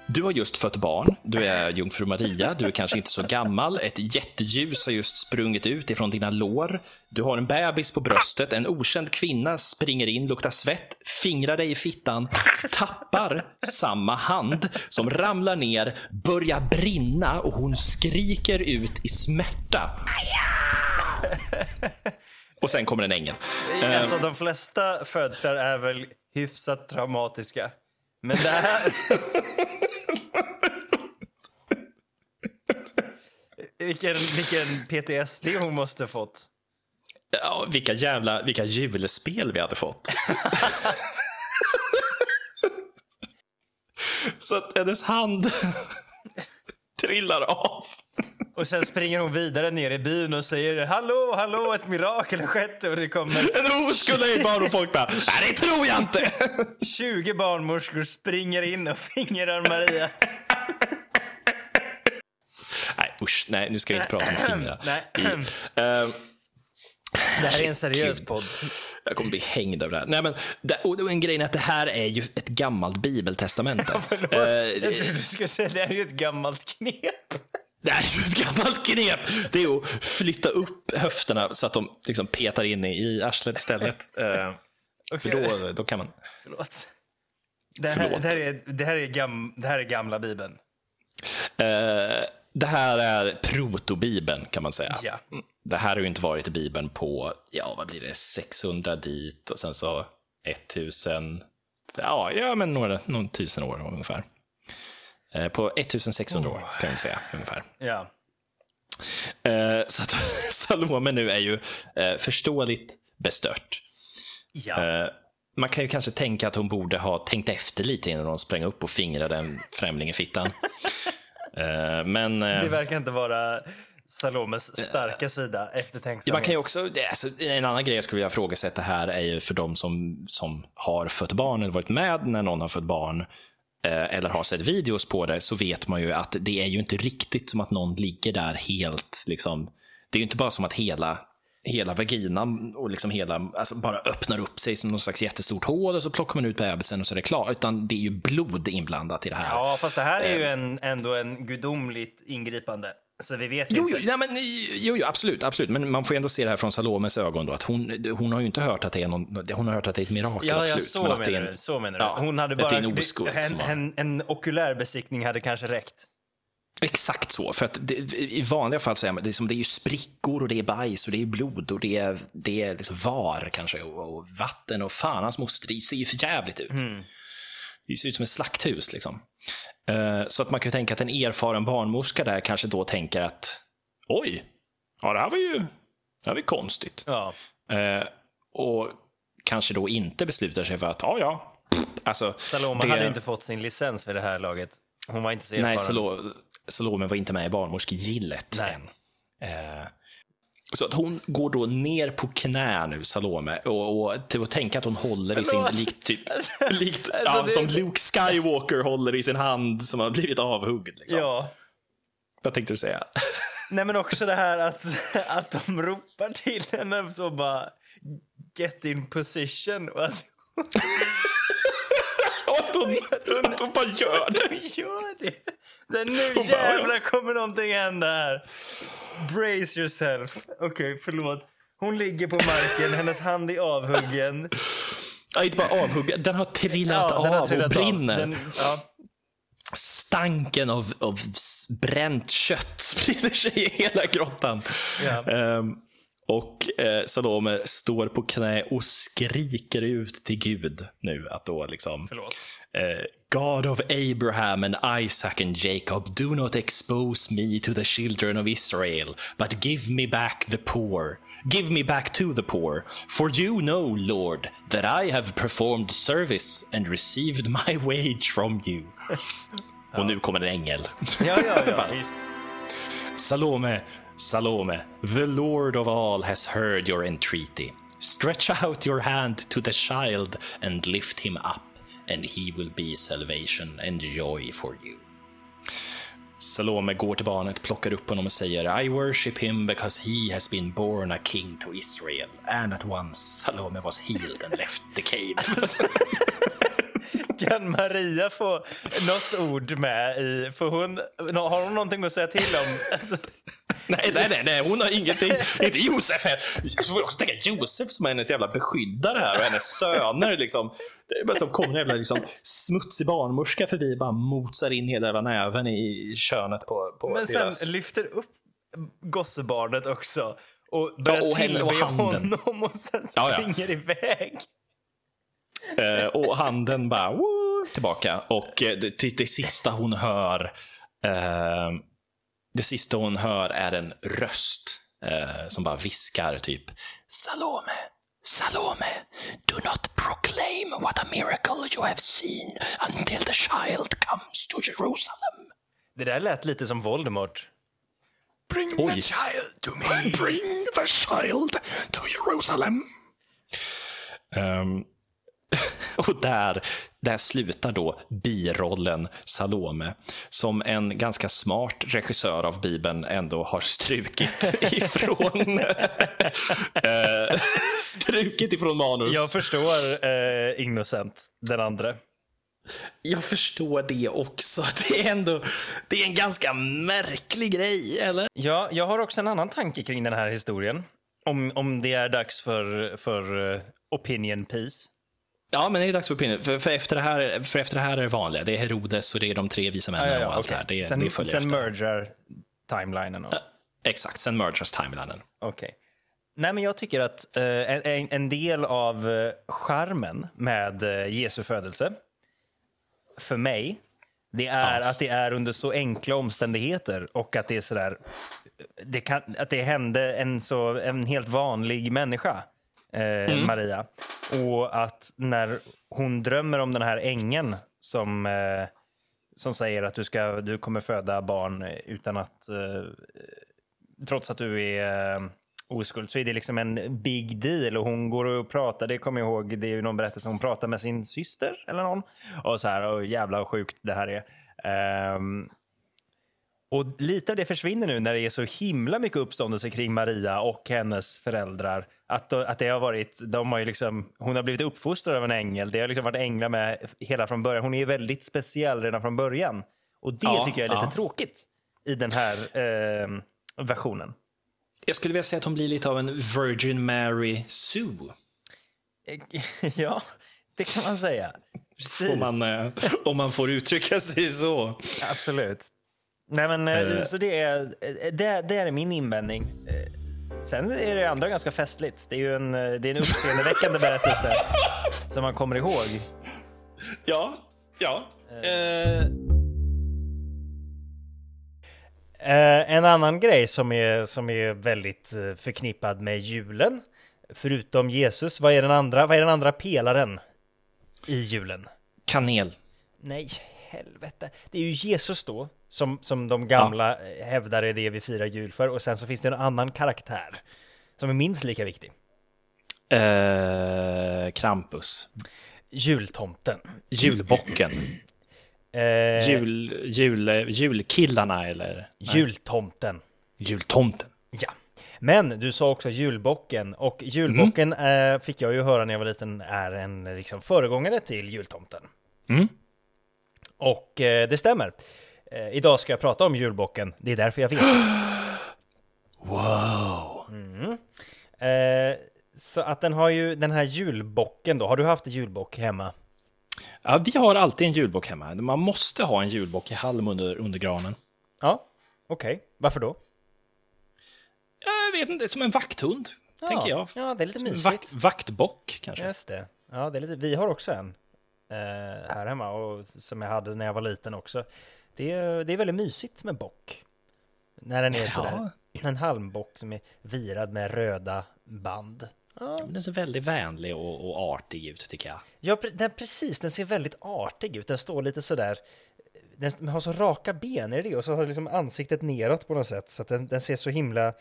du har just fött barn, du är jungfru Maria, du är kanske inte så gammal, ett jätteljus har just sprungit ut ifrån dina lår, du har en bebis på bröstet, en okänd kvinna springer in, luktar svett, fingrar dig i fittan, tappar samma hand som ramlar ner, börjar brinna och hon skriker ut i smärta. Och sen kommer en ängel. Alltså, de flesta födslar är väl hyfsat traumatiska. Men det här... <laughs> vilken, vilken PTSD hon måste fått. Ja, vilka jävla vilka julspel vi hade fått. <laughs> Så att hennes hand trillar av. Och sen springer hon vidare ner i byn och säger hallå, hallå, ett mirakel har skett och det kommer En oskuld är barn och folk bara, nej det tror jag inte. <laughs> 20 barnmorskor springer in och fingrar Maria. Nej usch, nej nu ska vi inte prata om fingrar. Nej. <clears throat> <clears throat> Eh, Det här är en seriös Gud. podd. jag kommer bli hängd av det här. Nej, men, det, och en grej är att det här är ju ett gammalt bibeltestamente. <laughs> Jag Eh, trodde du skulle säga det här är ju ett gammalt knep. Det här är ju ett gammalt knep. Det är att flytta upp höfterna så att de liksom petar in i, arslet istället. <laughs> Eh, För då, då kan man... Förlåt. Det här, Förlåt. det, här är, det, här är gam, det här är gamla bibeln. Eh, det här är protobibeln kan man säga. Ja. Det här har ju inte varit i bibeln på, ja vad blir det, 600 dit och sen så 1000, ja, ja men några, någon tusen år ungefär. Eh, på 1600 år kan vi säga ungefär. Ja. Eh, så att <laughs> Salome nu är ju eh, förståeligt bestört. ja. Man kan ju kanske tänka att hon borde ha tänkt efter lite innan hon sprang upp och fingrade en främling i fittan. <laughs> Eh, men eh, Det verkar inte vara Salomes starka sida, eftertänksamhet. man kan ju också, alltså, en annan grej jag skulle vilja ifrågasätta här är ju för de som, som har fött barn eller varit med när någon har fött barn eh, eller har sett videos på det så vet man ju att det är ju inte riktigt som att någon ligger där helt liksom. Det är ju inte bara som att hela hela vaginan och liksom hela, alltså bara öppnar upp sig som någon slags jättestort hål och så plockar man ut bebisen och så är det klart. Utan det är ju blod inblandat i det här. Ja, fast det här är ju en, ändå en gudomligt ingripande. Så vi vet Jo, jo, nej, men, jo, jo, absolut, absolut. Men man får ändå se det här från Salomes ögon. Då, att hon, hon har ju inte hört att det är, någon, hon har hört att det är ett mirakel. Ja, ja absolut, så, men menar en- du, så menar ja, du. Hon hade bara, en oskuld en, en, en okulär besiktning hade kanske räckt. Exakt så. För att det, I vanliga fall så är man- det, som, det är ju sprickor och det är bajs och det är blod och det är, det är liksom var kanske och, och vatten och fan hans moster. Det ser ju för jävligt ut. Det ser ut som ett slakthus. Liksom. Eh, så att man kan tänka att en erfaren barnmorska där kanske då tänker att oj, ja, det här var ju det här var konstigt. Ja. Eh, och kanske då inte beslutar sig för att, ja, ja. Alltså, Salome det- hade inte fått sin licens vid det här laget. Hon var inte så erfaren. Nej, Salo- Salome var inte med i barnmorskegillet än. Eh, Så att hon går då ner på knä nu, Salome, och, och till att tänka att hon håller i sin, likt typ, <laughs> likt, Alltså, ja, som Luke Skywalker håller i sin hand som har blivit avhuggen. Liksom. Ja. Vad tänkte du säga? <laughs> Nej men också det här att, att de ropar till henne så bara get in position och att <laughs> att hon, att hon bara gör det. de gör det. Så nu Hon bara, jävlar kommer någonting hända här. Brace yourself. Okej, förlåt. Hon ligger på marken, hennes hand är avhuggen. Ja, inte bara avhuggen, den har trillat Ja, den har av trillat och brinner. Av. Den, ja. Stanken av, av bränt kött <laughs> sprider sig i hela grottan. Ja. Ehm, och eh, Salome står på knä och skriker ut till Gud nu att då liksom Förlåt. Eh, God of Abraham and Isaac and Jacob, do not expose me to the children of Israel, but give me back the poor. Give me back to the poor. For you know, Lord, that I have performed service and received <laughs> my wage from you. <laughs> Och nu kommer en ängel. Ja, ja, ja. <laughs> Salome, Salome, the Lord of all has heard your entreaty. Stretch out your hand to the child and lift him up, and he will be salvation and joy for you. Salome går till barnet, plockar upp honom och säger I worship him because he has been born a king to Israel. And at once Salome was healed and left the cave. <laughs> <laughs> Kan Maria få något ord med i... För hon, har hon någonting att säga till om? <laughs> Alltså, Nej, nej, nej, nej, hon har ingenting. Inte Josef här. Så får också tänka Josef som är hennes jävla beskyddare här och hennes söner liksom. Det är bara som kommer en jävla liksom, smutsig barnmorska förbi och bara motsar in hela jävla näven i könet på, på men sen deras... lyfter upp gossebarnet också och börjar Ja, och tillbe honom och sen Ja, ja. springer iväg. Eh, och handen bara woo, tillbaka. Och eh, det, det, det sista hon hör eh, det sista hon hör är en röst eh, som bara viskar typ Salome, Salome, do not proclaim what a miracle you have seen until the child comes to Jerusalem. Det där lät lite som Voldemort. Bring Oj. child to me. Bring the child to Jerusalem. Ehm, <laughs> och där, där slutar då birollen Salome, som en ganska smart regissör av Bibeln ändå har strukit <laughs> ifrån <laughs> eh, strukit ifrån manus. Jag förstår eh, Innocent, den andra. Jag förstår det också. Det är ändå det är en ganska märklig grej, eller? Ja, jag har också en annan tanke kring den här historien. Om, om det är dags för, för eh, opinion piece. Ja, men det är dags för opinion. För, för, efter det här, för efter det här är det vanliga. Det är Herodes och det är de tre visa männen och allt det här. Det, sen det följer sen mergar timelinen. Och, Exakt, sen mergas timelinen. Okej. Nej, men jag tycker att eh, en, en del av eh, charmen med eh, Jesu födelse, för mig, det är Ja. att det är under så enkla omständigheter och att det är sådär, det kan, att det hände en, så, en helt vanlig människa, eh, Maria. Och att när hon drömmer om den här ängeln som, eh, som säger att du, ska, du kommer föda barn utan att eh, trots att du är eh, oskuld så är det liksom en big deal och hon går och pratar, det kommer jag ihåg, det är ju någon berättelse, hon pratar med sin syster eller någon och så här, och jävla sjukt det här är. Ehm, och lite av det försvinner nu när det är så himla mycket uppståndelse kring Maria och hennes föräldrar. Att, att det har varit, de har ju liksom, hon har blivit uppfostrad av en ängel. Det har liksom varit änglar med hela från början. Hon är väldigt speciell redan från början. Och det Ja, tycker jag är lite ja. tråkigt i den här eh, versionen. Jag skulle vilja säga att hon blir lite av en Virgin Mary Sue. <laughs> ja, det kan man säga. Precis. Om man, eh, om man får uttrycka sig så. Absolut. Nej, men, eh, Eh. så det är, eh, det, det är min invändning. Eh, Sen är det andra ganska festligt. Det är ju en, det är en uppseendeväckande berättelse <laughs> som man kommer ihåg. Ja, ja. Eh, en annan grej som är, som är väldigt förknippad med julen, förutom Jesus, vad är den andra, vad är den andra pelaren i julen? kanel. Nej, helvete. Det är ju Jesus då som, som de gamla ja. hävdar är det vi firar jul för. Och sen så finns det en annan karaktär som är minst lika viktig. Eh, Krampus. Jultomten. Julbocken. <clears throat> Eh, jul, jul, julkillarna eller? Jultomten. Jultomten. Ja. Men du sa också julbocken och julbocken mm. eh, fick jag ju höra när jag var liten är en liksom, föregångare till jultomten. Mm. Och eh, det stämmer. Eh, idag ska jag prata om julbocken, det är därför jag vet. <gasps> wow! Mm. Eh, så att den har ju den här julbocken då, har du haft julbock hemma? Ja, vi har alltid en julbock hemma. Man måste ha en julbock i halm under, under granen. Ja, okej. Okay. Varför då? Jag vet inte, som en vakthund, ja. tänker jag. Ja, det är lite som mysigt. Vakt, vaktbock, kanske. Just det. Ja, det är lite, vi har också en eh, här hemma, och som jag hade när jag var liten också. Det är, det är väldigt mysigt med bock. När den är sådär, ja. en halmbock som är virad med röda band. Ja. Den ser väldigt vänlig och, och artig ut tycker jag. Ja, den, precis. Den ser väldigt artig ut. Den står lite sådär... Den har så raka ben, är det det? Och så har liksom ansiktet neråt på något sätt. Så att den, den ser så himla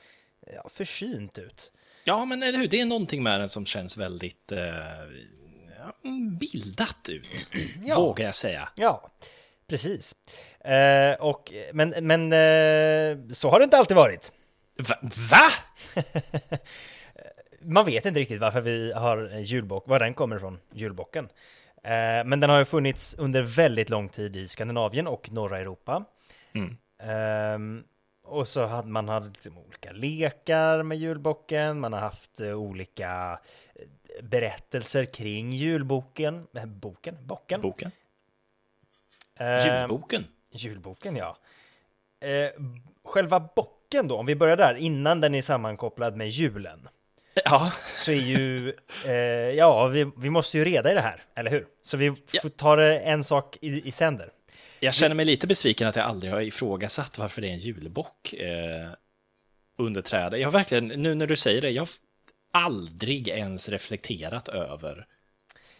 ja, försynt ut. Ja, men eller hur? Det är någonting med den som känns väldigt eh, bildat ut, ja. vågar jag säga. Ja, precis. Eh, och, men men eh, så har det inte alltid varit. Va? Va? <laughs> man vet inte riktigt varför vi har julbock, var den kommer ifrån, julbocken. Eh, men den har ju funnits under väldigt lång tid i Skandinavien och norra Europa. Mm. Eh, och så hade man hade liksom olika lekar med julbocken, man har haft uh, olika eh, berättelser kring julboken, äh, boken, bocken. Boken. Uh, julboken. Julboken, ja. Uh, själva bocken då, om vi börjar där, innan den är sammankopplad med julen. Ja. Så är ju, eh, ja, vi, vi måste ju reda i det här, eller hur? Så vi ja. det en sak i, i sänder. Jag känner mig lite besviken att jag aldrig har ifrågasatt varför det är en julbock eh, under trädet. Jag har verkligen, nu när du säger det, jag har aldrig ens reflekterat över.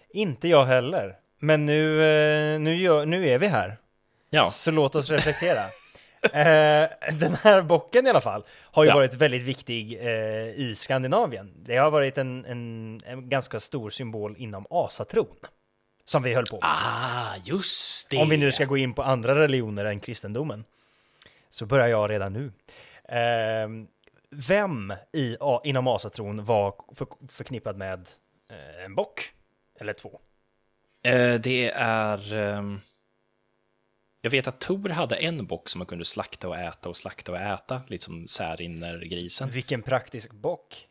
Inte jag heller. Men nu, eh, nu, gör, nu är vi här. Ja. Så låt oss reflektera. <laughs> eh, den här bocken i alla fall har ju ja. varit väldigt viktig eh, i Skandinavien. Det har varit en, en, en ganska stor symbol inom asatron som vi höll på med. Ah, just det! Om vi nu ska gå in på andra religioner än kristendomen. Så börjar jag redan nu. Eh, vem i, inom asatron var för, förknippad med eh, en bock? Eller två? Eh, det är... Um... Jag vet att Tor hade en bock som man kunde slakta och äta och slakta och äta, lite som Särinner-grisen. Vilken praktisk bock!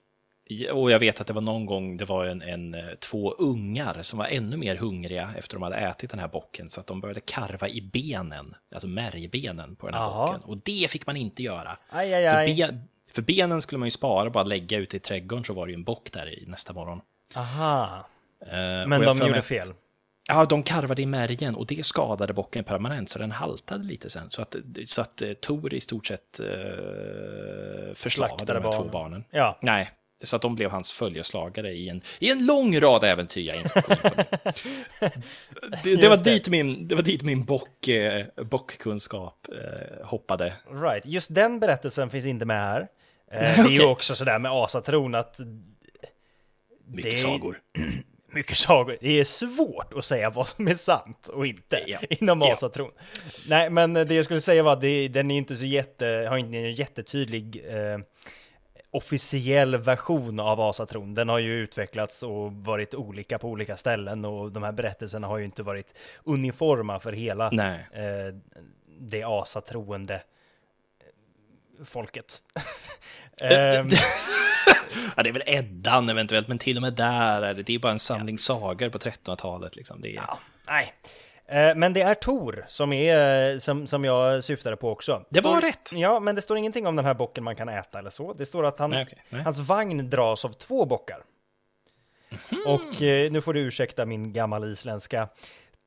Och jag vet att det var någon gång det var en, en, eh, två ungar som var ännu mer hungriga efter de hade ätit den här bocken så att de började karva i benen, alltså märgbenen på den här Aha. bocken. Och det fick man inte göra. Aj, aj, aj. För, ben, för, benen skulle man ju spara bara lägga ute i trädgården så var det ju en bock där i nästa morgon. Aha. Uh, Men de gjorde fel? Ja, de karvade i märgen och det skadade bocken permanent så den haltade lite sen. Så att, så att uh, Tor i stort sett uh, förslavade de här två barnen. Ja. Nej, så att de blev hans följeslagare i en, i en lång rad äventyr jag inte <laughs> det, det, var dit min, det var dit min bock, eh, bockkunskap eh, hoppade. Right, just den berättelsen finns inte med här. Eh, det är ju också sådär med asatron att... Mycket sagor. <clears throat> mycket sagor. Det är svårt att säga vad som är sant och inte ja. inom ja. asatron. Nej, men det jag skulle säga var att det, den är inte så jätte, har inte en jättetydlig eh, officiell version av Asatron. Den har ju utvecklats och varit olika på olika ställen och de här berättelserna har ju inte varit uniforma för hela eh, det asatroende folket. <laughs> Ehm. <laughs> ja, det är väl Eddan eventuellt, men till och med där är det, det är bara en samling ja. sagor på 1300-talet. Liksom. Det är... ja, nej. Eh, men det är Tor som, är, som, som jag syftade på också. Det var står, rätt! Ja, men det står ingenting om den här bocken man kan äta eller så. Det står att han, nej, okay, nej. hans vagn dras av två bockar. Mm. Och eh, nu får du ursäkta min gammal isländska.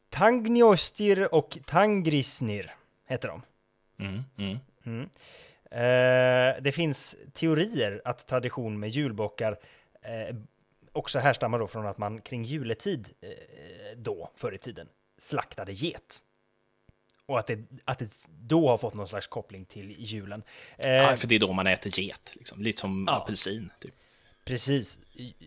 Tangnjostir och Tangrisnir heter de. Mm, mm. Eh, det finns teorier att tradition med julbockar eh, också härstammar då från att man kring juletid eh, då, förr i tiden, slaktade get. Och att det, att det då har fått någon slags koppling till julen. Ja, för det är då man äter get, liksom. lite som Ja. apelsin. Typ. Precis,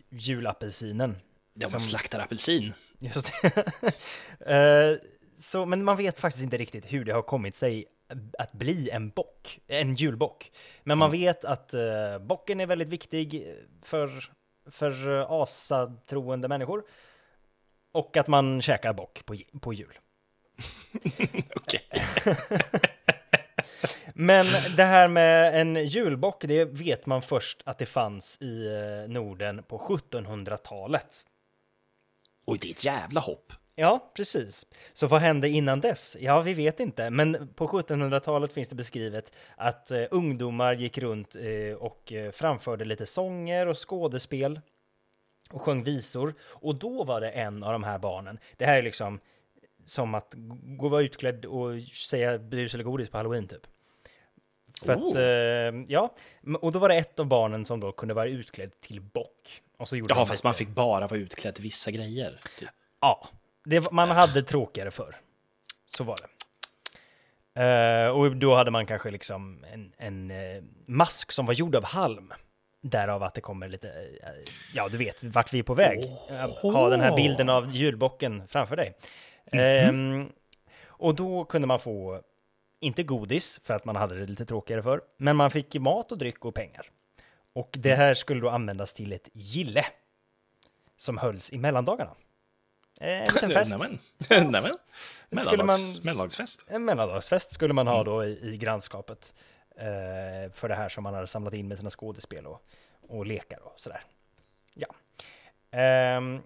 julapelsinen. Ja, man slaktar apelsin. Just det. <laughs> Så, men man vet faktiskt inte riktigt hur det har kommit sig att bli en bock, en julbock. Men man vet att uh, bocken är väldigt viktig för, för uh, asatroende människor. Och att man käkar bock på, på jul. <laughs> Okej. <laughs> Men det här med en julbock, det vet man först att det fanns i eh, Norden på 1700-talet. Oj, det är ett jävla hopp. Ja, precis. Så vad hände innan dess? Ja, vi vet inte. Men på 1700-talet finns det beskrivet att eh, ungdomar gick runt eh, och eh, framförde lite sånger och skådespel och sjöng visor. Och då var det en av de här barnen. Det här är liksom som att gå och vara utklädd och säga bus eller godis på halloween typ. För att, Oh. eh, ja, och då var det ett av barnen som då kunde vara utklädd till bock. Och så gjorde Jaha, de fast lite- man fick bara vara utklädd till vissa grejer. Typ. Ja, det, man hade tråkigare för. Så var det. Eh, och då hade man kanske liksom en, en eh, mask som var gjord av halm. Därav att det kommer lite, eh, ja du vet vart vi är på väg. Eh, Ha den här bilden av julbocken framför dig. Ehm, och då kunde man få, inte godis för att man hade det lite tråkigare för, men man fick mat och dryck och pengar. Och det här skulle då användas till ett gille som hölls i mellandagarna. Eh, En <laughs> liten fest. Nämen. <laughs> Nämen. skulle Mellandags, man- mellandagsfest. En mellandagsfest skulle man ha då i, i grannskapet. Eh, för det här som man hade samlat in med sina skådespel och, och lekar och sådär. Ja. Ehm,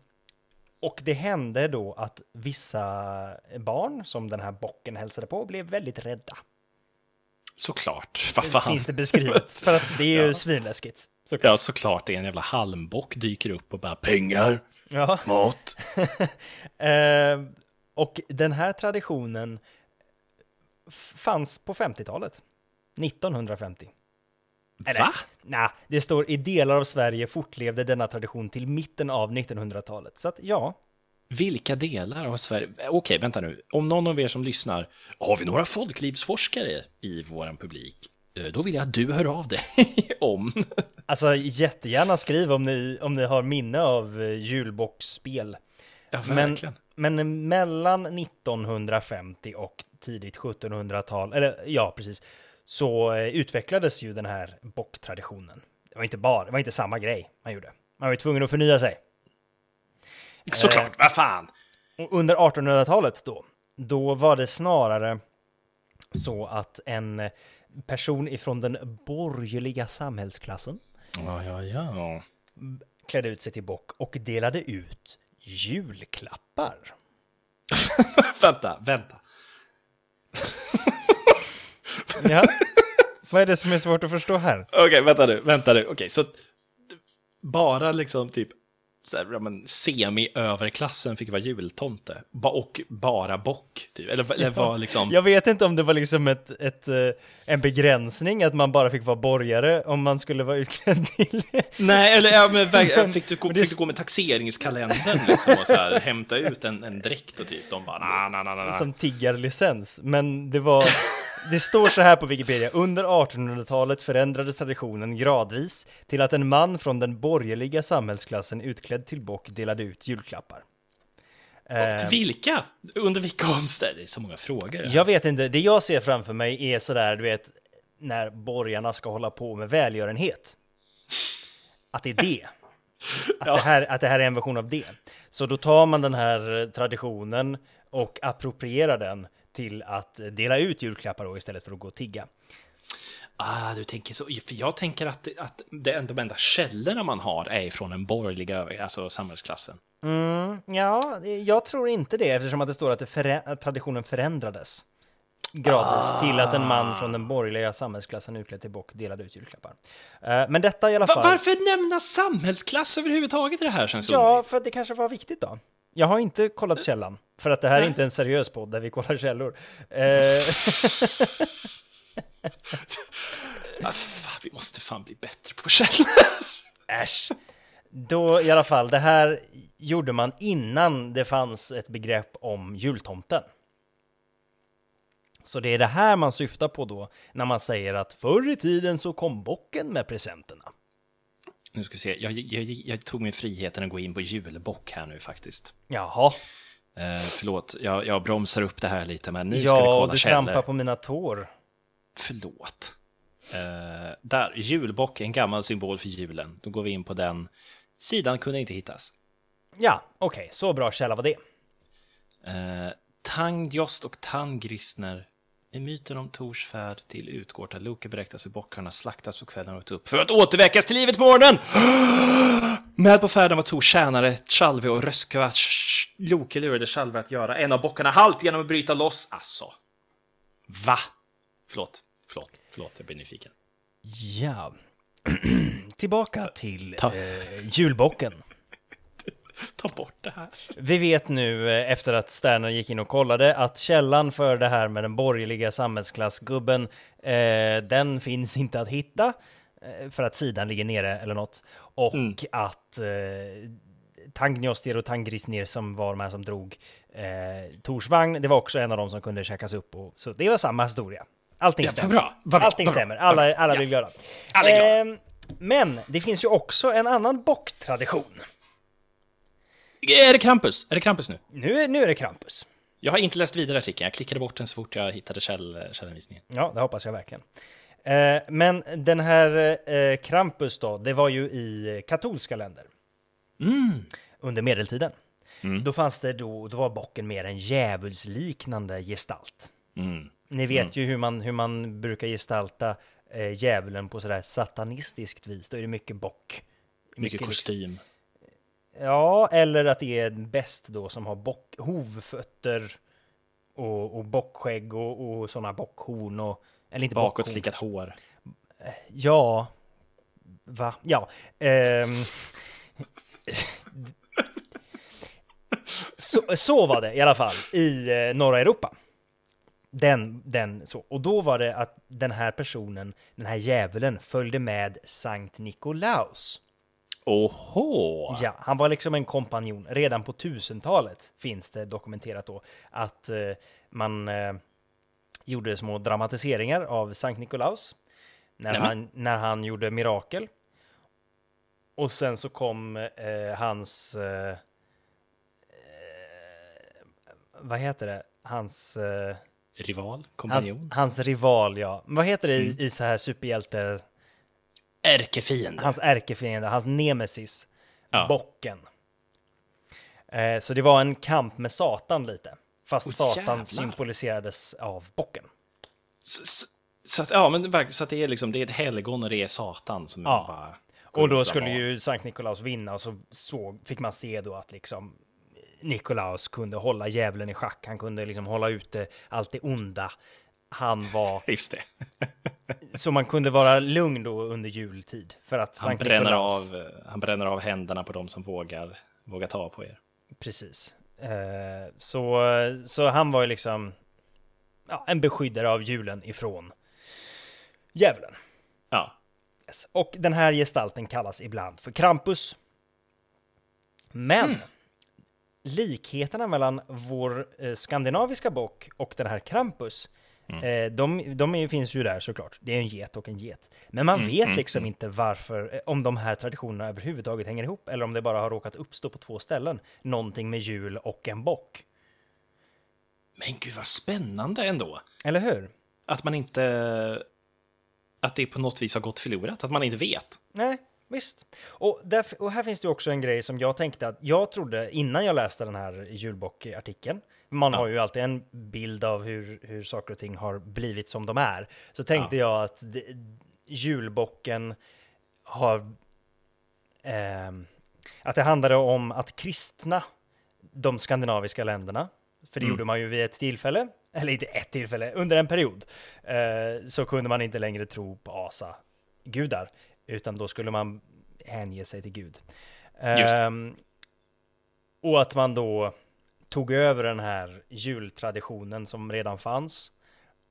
och det hände då att vissa barn som den här bocken hälsade på blev väldigt rädda. Såklart. <laughs> Vad fan. Finns det beskrivet. <laughs> För att det är ju Ja. svinläskigt. såklart. Ja, såklart. Det är en jävla halmbock dyker upp och bara pengar, Ja. mat. <laughs> Eh, och den här traditionen fanns på 50-talet. 1950. Eller, Va? Nej, det står i delar av Sverige fortlevde denna tradition till mitten av 1900-talet. Så att ja, Vilka delar av Sverige? Okej, vänta nu. Om någon av er som lyssnar, har vi några folklivsforskare i vår publik? Eh, Då vill jag att du hör av dig <laughs> om... alltså jättegärna skriv om ni, om ni har minne av eh, julbocksspel. Ja, Men, men mellan 1950 och tidigt 1700-tal, eller ja, precis, så eh, utvecklades ju den här bocktraditionen. Det var inte bara, det var inte samma grej man gjorde. Man var ju tvungen att förnya sig. Såklart, vad fan! Under 1800-talet då, då var det snarare så att en person ifrån den borgerliga samhällsklassen Ja, ja, ja. klädde ut sig till bock och delade ut julklappar. <laughs> vänta, vänta. <laughs> Ja. Vad är det som är svårt att förstå här? Okej, vänta nu, vänta nu. Okej, så att bara liksom typ så här, ja, men, semi-överklassen fick vara jultomte ba och bara bock, typ. Eller, eller var liksom... Jag vet inte om det var liksom ett, ett, eh, en begränsning att man bara fick vara borgare om man skulle vara utklädd till Nej, eller ja, men, fick, du gå, fick du gå med taxeringskalendern liksom och så här, hämta ut en, en dräkt och typ de bara na na na na. som tiggarlicens. Men det var, det står så här på Wikipedia, under 1800-talet förändrades traditionen gradvis till att en man från den borgerliga samhällsklassen utklädd till bock delade ut julklappar. Eh, Vilka? Under vilka omständigheter? Det är så många frågor. jag vet inte, det jag ser framför mig är sådär, du vet, när borgarna ska hålla på med välgörenhet. Att det är det. Att, Ja. det här, att det här är en version av det. Så då tar man den här traditionen och approprierar den till att dela ut julklappar då istället för att gå och tigga. Ah, du tänker så. För jag tänker att, att det, de enda källorna man har är från den borgerliga alltså samhällsklassen. Mm, ja, jag tror inte det eftersom att det står att, det förä- att traditionen förändrades gradvis till att en man från den borgerliga samhällsklassen utklädd till bock delade ut julklappar. Eh, men detta i alla Va, fall... varför nämna samhällsklass överhuvudtaget i det här känns Ja, för att det kanske var viktigt då. Jag har inte kollat källan, för att det här är inte en seriös podd där vi kollar källor. Eh, <laughs> Ah, fan, vi måste fan bli bättre på källor. <laughs> Äsch. Då i alla fall, det här gjorde man innan det fanns ett begrepp om jultomten. Så det är det här man syftar på då, när man säger att förr i tiden så kom bocken med presenterna. Nu ska vi se, jag, jag, jag tog mig friheten att gå in på julbock här nu faktiskt. Jaha. Eh, förlåt, jag, jag bromsar upp det här lite, men nu ska vi kolla Ja, du källor. trampar på mina tår. Förlåt. Eh, där, julbock, en gammal symbol för julen. Då går vi in på den. Sidan kunde inte hittas. Ja, okej, så bra källa var det. Eh, Tangdjost och Tangristner i myten om Tors färd till Utgårda Loke beräknas hur bockarna slaktas på kvällen och upp för att återväckas till livet på morgonen! Med på färden var Tors tjänare Tjalve och Röskva Loke lurade Tjalve att göra en av bockarna halt genom att bryta loss. Alltså. Va? Förlåt, förlåt, förlåt, jag blir nyfiken. Ja. <clears throat> Tillbaka till eh, julbocken. <laughs> Ta bort det här. Vi vet nu eh, efter att Sterner gick in och kollade att källan för det här med den borgerliga samhällsklassgubben, eh, den finns inte att hitta eh, för att sidan ligger nere eller något. Och Mm. att eh, Tangnjostir och Tangrisnir som var de här som drog eh, Torsvagn, det var också en av dem som kunde käkas upp. Och, så det var samma historia. Allting Ja, stämmer. bra, bra, Allting bra, stämmer. Alla, alla blir glada. Alla är glada. Ehm, men det finns ju också en annan bocktradition. Är det Krampus? Är det Krampus nu? Nu är, nu är det Krampus. Jag har inte läst vidare artikeln. Jag klickade bort den så fort jag hittade käll, källanvisningen. Ja, det hoppas jag verkligen. Eh, men den här eh, Krampus då, det var ju i katolska länder Mm. under medeltiden. Mm. Då fanns det då, då var bocken mer en djävulsliknande gestalt. Mm. Ni vet ju hur man, hur man brukar gestalta eh, djävulen på sådär satanistiskt vis. Då är det mycket bock. Mycket liksom- kostym. Ja, eller att det är en bäst då som har bock, hovfötter och, och bockskägg och, och sådana bockhorn och... Eller inte bockhorn. Bakåtslickat hår. Ja. Va? Ja. Ehm. så, så var det i alla fall i eh, norra Europa. Den, den så. Och då var det att den här personen, den här djävulen, följde med Sankt Nikolaus. Oho! Ja, han var liksom en kompanjon. Redan på 1000-talet finns det dokumenterat då att eh, man eh, gjorde små dramatiseringar av Sankt Nikolaus när Nämen. han, när han gjorde mirakel. Och sen så kom eh, hans... Eh, vad heter det? Hans, eh, Rival? hans, Kompanjon? hans rival, ja. Vad heter det i, i så här superhjälte... Ärkefiende? Hans ärkefiende, hans nemesis, Ja. bocken. Eh, så det var en kamp med Satan lite. Fast Åh, Satan jävlar. symboliserades av bocken. Så, så, att, ja, men så att det är liksom, det är ett helgon och det är Satan som Ja. bara... Och då skulle ju Sankt Nikolaus vinna och så såg, fick man se då att liksom Nikolaus kunde hålla djävulen i schack. Han kunde liksom hålla ute allt det onda. Han var. <laughs> Just det. så man kunde vara lugn då under jultid. För att Han Sankt bränner, Nikolaus, av, han bränner av händerna på de som vågar, vågar ta på er. Precis. Eh, så, så han var ju liksom ja, en beskyddare av julen ifrån djävulen. Ja. Yes. Och den här gestalten kallas ibland för Krampus. Men likheterna mellan vår eh, skandinaviska bock och den här Krampus, eh, de, de är, finns ju där såklart. Det är en get och en get. Men man vet liksom inte varför, eh, om de här traditionerna överhuvudtaget hänger ihop, eller om det bara har råkat uppstå på två ställen. Någonting med jul och en bock. Men gud vad spännande ändå. Eller hur? Att man inte... Att det på något vis har gått förlorat, att man inte vet. Nej, visst. Och, där, och här finns det också en grej som jag tänkte att jag trodde innan jag läste den här julbockartikeln. Man Ja. har ju alltid en bild av hur, hur saker och ting har blivit som de är. Så tänkte jag att det, julbocken har... ehm, att det handlade om att kristna de skandinaviska länderna. För det Mm. gjorde man ju vid ett tillfälle, eller inte ett tillfälle, under en period. Eh, så kunde man inte längre tro på asa-gudar, utan då skulle man hänge sig till Gud. Just. Ehm, och att man då tog över den här jultraditionen som redan fanns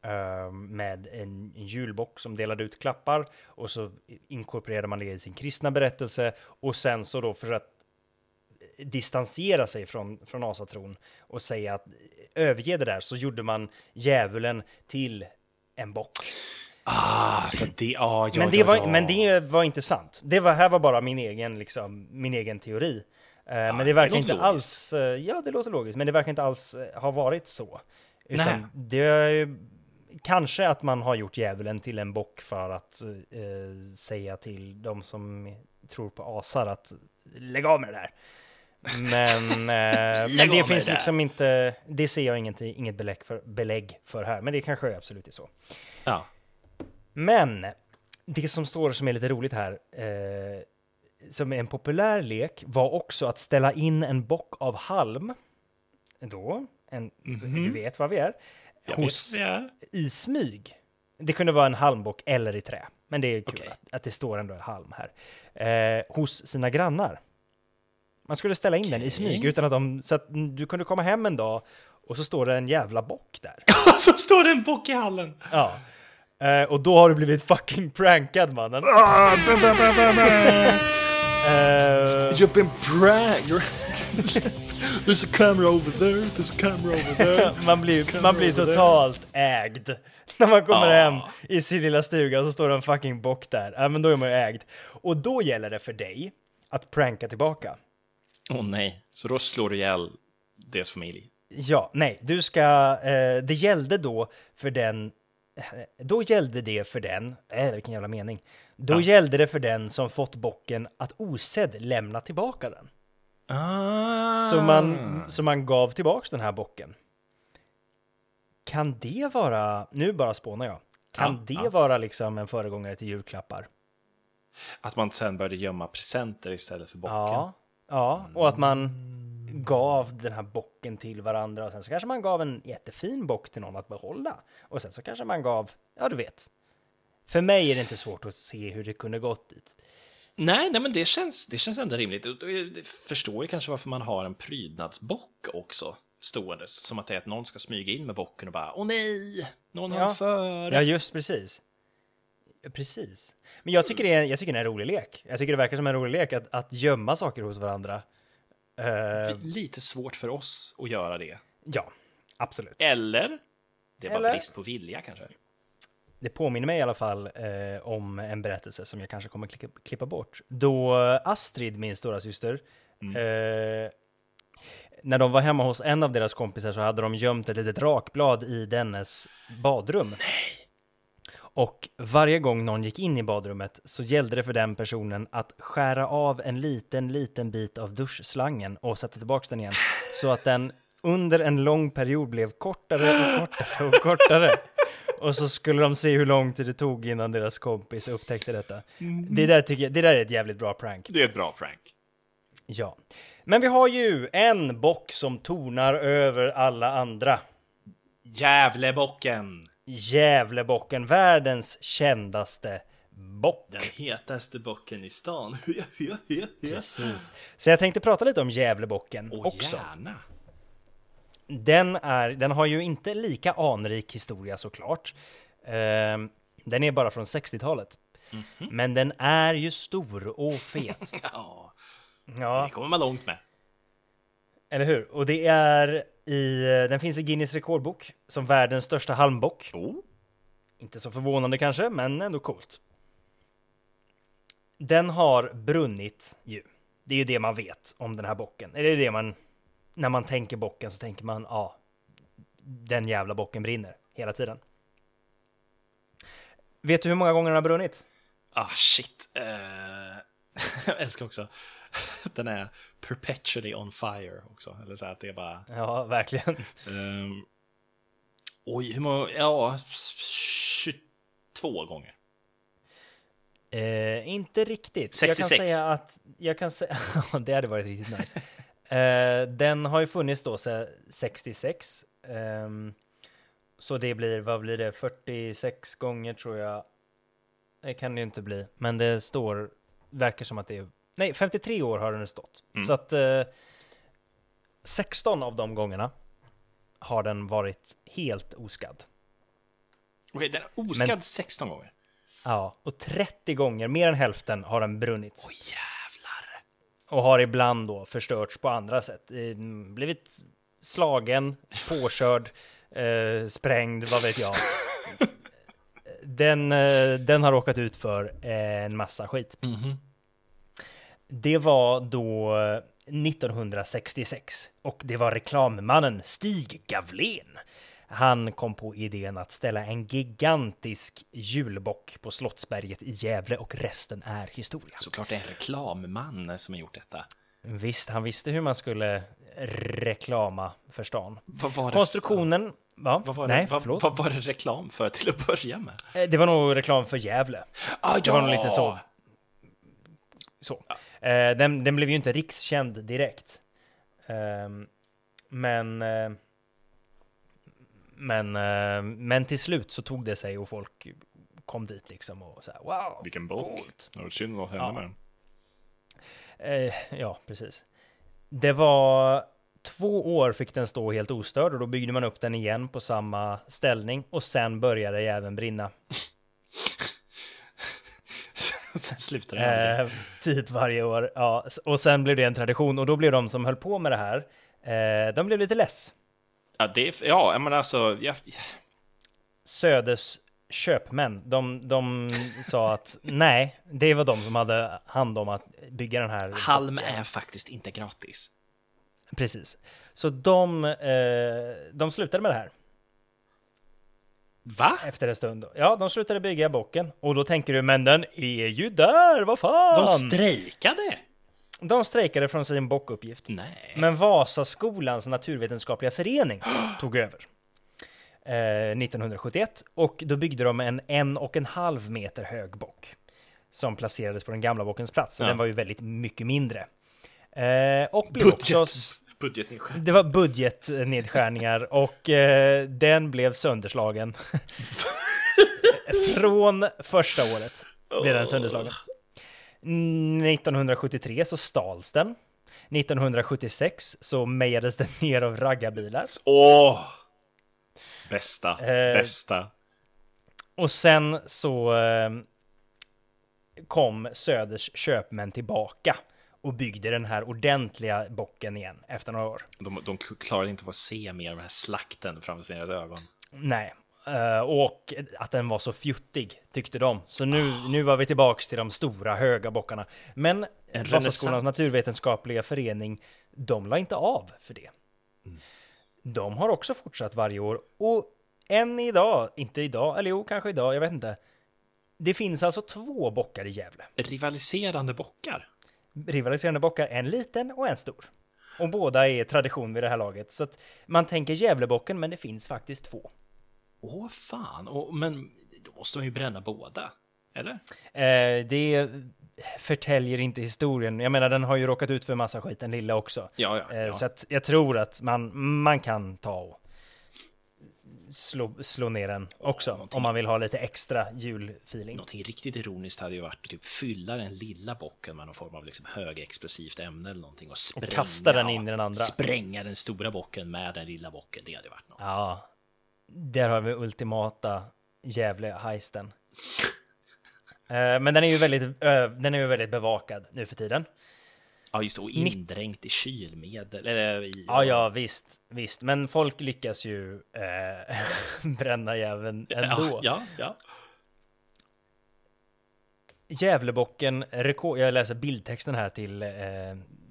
ehm, med en, en julbock som delade ut klappar och så inkorporerade man det i sin kristna berättelse och sen så då för att distansera sig från, från asatron och säga att överge det där så gjorde man djävulen till en bock. Ah, så det, ja, ja, men, det ja, var, ja. men det var inte sant. Det var, här var bara min egen, liksom, min egen teori. Eh, men det verkar låter inte logiskt. alls, eh, ja det låter logiskt, men det verkar inte alls eh, ha varit så. Nej. Utan det är ju kanske att man har gjort djävulen till en bock för att eh, säga till de som tror på asar att lägg av med det där. Men, <laughs> eh, men det det finns där. liksom inte, det ser jag inget, inget belägg, för, belägg för här, men det kanske absolut är så. Ja. Men det som står som är lite roligt här, eh, som är en populär lek, var också att ställa in en bock av halm, då, en, du vet vad vi är. Jag hos, vet, ja. i smyg. Det kunde vara en halmbock eller i trä, men det är kul Okej. att, att det står ändå en halm här. Eh, hos sina grannar. Man skulle ställa in den i smyg utan att de, så att du kunde komma hem en dag och så står det en jävla bock där. <laughs> så står det en bock i hallen. Ja. Eh, och då har du blivit fucking prankad mannen. Eh, You've been pranked. <laughs> There's a camera over there, there's a camera over <laughs> there. man blir, man blir totalt ägd. När man kommer Ja. hem i sin lilla stuga och så står det en fucking bock där. Ja, men då är man ju ägd. Och då gäller det för dig att pranka tillbaka. Åh nej, så då slår du ihjäl deras familj? Ja, nej, du ska, eh, det gällde då för den, eh, då gällde det för den, äh, vilken jävla mening. Då Ja. gällde det för den som fått bocken att osedd lämna tillbaka den. Ah. Så man, så man gav tillbaks den här bocken. Kan det vara, nu bara spånar jag, kan Ja, det ja. vara liksom en föregångare till julklappar? Att man sen började gömma presenter istället för bocken. Ja, ja, och att man gav den här bocken till varandra och sen så kanske man gav en jättefin bock till någon att behålla. Och sen så kanske man gav, ja du vet. För mig är det inte svårt att se hur det kunde gått dit. Nej, nej, men det känns, det känns ändå rimligt. Jag förstår ju kanske varför man har en prydnadsbock också stående. Som att det är att någon ska smyga in med bocken och bara åh nej, någon Ja. har före. Ja, just precis. Precis. Men jag tycker, det är, jag tycker det är en rolig lek. Jag tycker det verkar som en rolig lek att, att gömma saker hos varandra. Eh, Lite svårt för oss att göra det. ja, absolut. Eller? Det var Eller? brist på vilja kanske. Det påminner mig i alla fall eh, om en berättelse som jag kanske kommer klippa, klippa bort. Då Astrid, min stora syster, eh, när de var hemma hos en av deras kompisar så hade de gömt ett litet rakblad i dennes badrum. Och varje gång någon gick in i badrummet så gällde det för den personen att skära av en liten, liten bit av duschslangen och sätta tillbaka den igen. Så att den under en lång period blev kortare och kortare och kortare. Och så skulle de se hur lång tid det tog innan deras kompis upptäckte detta. Det, där tycker jag, det där är ett jävligt bra prank. Det är ett bra prank. Ja. Men vi har ju en bock som tornar över alla andra. Gävlebocken! Gävlebocken, världens kändaste bock. Den hetaste bocken i stan. <laughs> Precis. Så jag tänkte prata lite om Gävlebocken Och också. gärna. Den, är, den har ju inte lika anrik historia såklart. Ehm, den är bara från 60-talet. Mhm. Men den är ju stor och fet. <laughs> Ja, Ja, det kommer man långt med. eller hur? Och det är i, den finns i Guinness rekordbok som världens största halmbock. Oh. Inte så förvånande kanske, men ändå coolt. Den har brunnit ju. Det är ju det man vet om den här bocken. Eller är det det man... När man tänker bocken så tänker man, ja, den jävla bocken brinner hela tiden. Vet du hur många gånger den har brunnit? Ah, shit. Eh, <laughs> jag älskar också <laughs> den är perpetually on fire också. Eller så att det är bara... Ja, verkligen. ehm, oj, hur många? Ja, 22 gånger. Eh, inte riktigt. 66. Jag kan säga att, jag kan säga, <laughs> det hade varit riktigt nice. Eh, den har ju funnits då sedan 66. Ehm, så det blir, vad blir det, 46 gånger tror jag. Det kan det ju inte bli, men det står, verkar som att det är, nej 53 år har den stått. Mm. Så att eh, 16 av de gångerna har den varit helt oskadd. Okej, den är oskadd 16 gånger. Ja, och 30 gånger, mer än hälften, har den brunnit. Oj, jävlar. Och har ibland då förstörts på andra sätt. Eh, Blivit slagen, påkörd, <laughs> eh, sprängd, vad vet jag. <laughs> Den, eh, den har råkat ut för en massa skit. Mhm. Det var då 1966 och det var reklammannen Stig Gavlen. Han kom på idén att ställa en gigantisk julbock på Slottsberget i Gävle och resten är historia. Såklart det är en reklamman som har gjort detta. Visst, han visste hur man skulle reklama för stan. Vad var det Konstruktionen... Va? Vad var, Nej, det, vad, vad var det reklam för till att börja med? Eh, Det var nog reklam för Gävle. Ah, Det var nog lite så. så. Eh, den, den blev ju inte rikskänd direkt. Ehm, men, eh, men, eh, men till slut så tog det sig och folk kom dit liksom och så här, wow. Vilken coolt. Det var synd vad hände med den. Eh, ja, precis. Det var två år fick den stå helt ostörd och då byggde man upp den igen på samma ställning och sen började det även brinna. <laughs> Sen slutade det. Eh, typ varje år. Ja, och sen blev det en tradition och då blev de som höll på med det här, eh, de blev lite less. Ja, det ja, men alltså, jag, Söders köpmän, de, de sa att <laughs> nej, det var de som hade hand om att bygga den här. halm är faktiskt inte gratis. Precis. Så de, eh, de slutade med det här Va? efter en stund. Ja, de slutade bygga bocken och då tänker du, men den är ju där, vad fan! De strejkade? De strejkade från sin bockuppgift. Nej. Men Vasaskolans naturvetenskapliga förening <gasps> tog över. Eh, 1971 och då byggde de en en och en halv meter hög bock som placerades på den gamla bockens plats. Så Ja. Den var ju väldigt mycket mindre. Eh, och blev också, Budget, budgetnedskärning. det var budgetnedskärningar <laughs> och eh, den blev sönderslagen. <laughs> Från första året blev den sönderslagen. 1973 så stals den. 1976 så mejades den <laughs> ner av raggarbilar. Åh! Bästa, Eh, bästa. Och sen så eh, kom Söders köpmän tillbaka och byggde den här ordentliga bocken igen efter några år. De, de klarade inte att se mer av den här slakten framför sina ögon. Nej, eh, och att den var så fjuttig tyckte de. Så nu, nu var vi tillbaks till de stora höga bockarna. Men En Vasaskolans naturvetenskapliga förening, de la inte av för det. De har också fortsatt varje år och än idag, inte idag, eller jo, kanske idag, jag vet inte. Det finns alltså två bockar i Gävle. Rivaliserande bockar. Rivaliserande bockar, en liten och en stor. Och båda är tradition vid det här laget. Så att man tänker Gävlebocken, men det finns faktiskt två. Åh fan, och, men då måste man ju bränna båda. Eller? Eh, det förtäljer inte historien. Jag menar, den har ju råkat ut för massa skit, den lilla också. Ja, ja. Eh, ja. Så att jag tror att man, man kan ta och slå, slå ner den också. någonting. om man vill ha lite extra julfeeling. Någonting riktigt ironiskt hade ju varit att typ fylla den lilla bocken med någon form av liksom högexplosivt ämne eller någonting och, spränga, kasta den in i den andra. Spränga den stora bocken med den lilla bocken. Det hade varit något. Ja, där har vi ultimata Gävle-heisten. Eh, Men den är ju väldigt, ö, den är ju väldigt bevakad nu för tiden. Ja, just det. Och indränkt i kylmedel. Eller i... Ja, ja, visst, visst. Men folk lyckas ju eh, <laughs> bränna jäveln ändå. Ja, ja, ja. Gävlebocken, rekord, jag läser bildtexten här till, eh,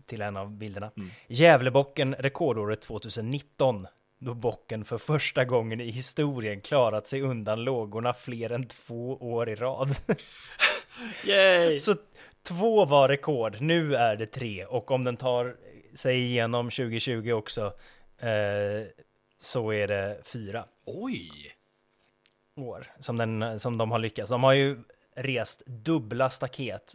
till en av bilderna. Gävlebocken rekordåret 2019, då bocken för första gången i historien klarat sig undan lågorna fler än två år i rad. <laughs> Yay! Så två var rekord, nu är det tre. Och om den tar sig igenom 2020 också, eh, så är det fyra Oj! år som, den, som de har lyckats. De har ju rest dubbla staket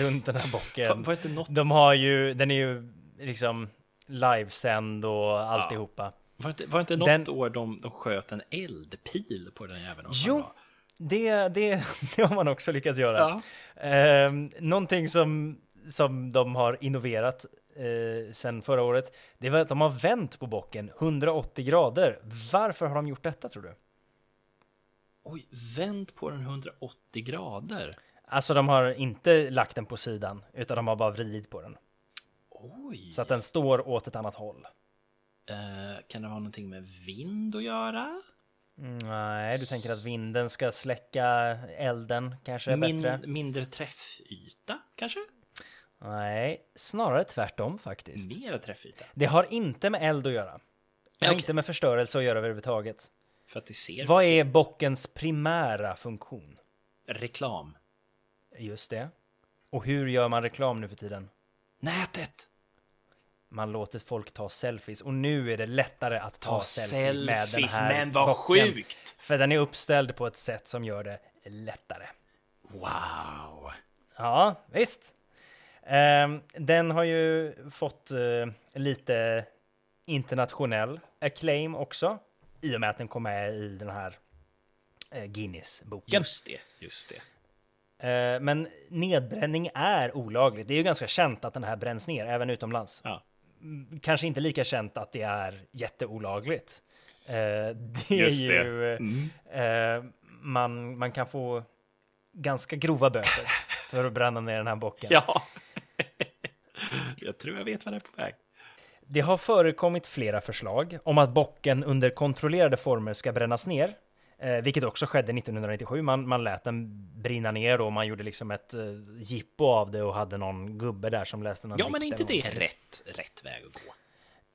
runt den här bocken. Var något, De har ju, den är ju liksom livesänd och alltihopa. Var det, var det inte något Den- år de, de sköt en eldpil på den jäveln? Jo, det, det, <laughs> det har man också lyckats göra. Ja. Eh, någonting som, som de har innoverat eh, sen förra året, det var att de har vänt på bocken 180 grader. Varför har de gjort detta tror du? Oj, vänd på den 180 grader. Alltså de har inte lagt den på sidan, utan de har bara vridit på den. Oj. Så att den står åt ett annat håll. Eh, kan det ha någonting med vind att göra? Mm, Nej, du tänker att vinden ska släcka elden kanske Min, bättre? mindre träffyta, kanske? Nej, snarare tvärtom faktiskt. Mer träffyta. Det har inte med eld att göra. Det har Okej. inte med förstörelse att göra överhuvudtaget. För att det ser Vad är bockens primära funktion? reklam. Just det. Och hur gör man reklam nu för tiden? Nätet! Man låter folk ta selfies och nu är det lättare att ta, Ta selfie med den selfies, här men vad bocken. sjukt! För den är uppställd på ett sätt som gör det lättare. Wow! Ja, visst. Ehm, den har ju fått eh, lite internationell acclaim också. I och med att den kom med i den här eh, Guinness-boken. Just det, just det. Eh, men nedbränning är olagligt. Det är ju ganska känt att den här bränns ner, även utomlands. Ja. Kanske inte lika känt att det är jätteolagligt. Eh, det Just är ju... Mm. Eh, man, man kan få ganska grova böter <laughs> för att bränna ner den här bocken. Ja. <laughs> jag tror jag vet vad det är på väg. Det har förekommit flera förslag om att bocken under kontrollerade former ska brännas ner, eh, vilket också skedde 1997. Man, man lät den brinna ner och man gjorde liksom ett eh, jippo av det och hade någon gubbe där som läste någon Ja, men dikt inte det rätt, rätt väg att gå?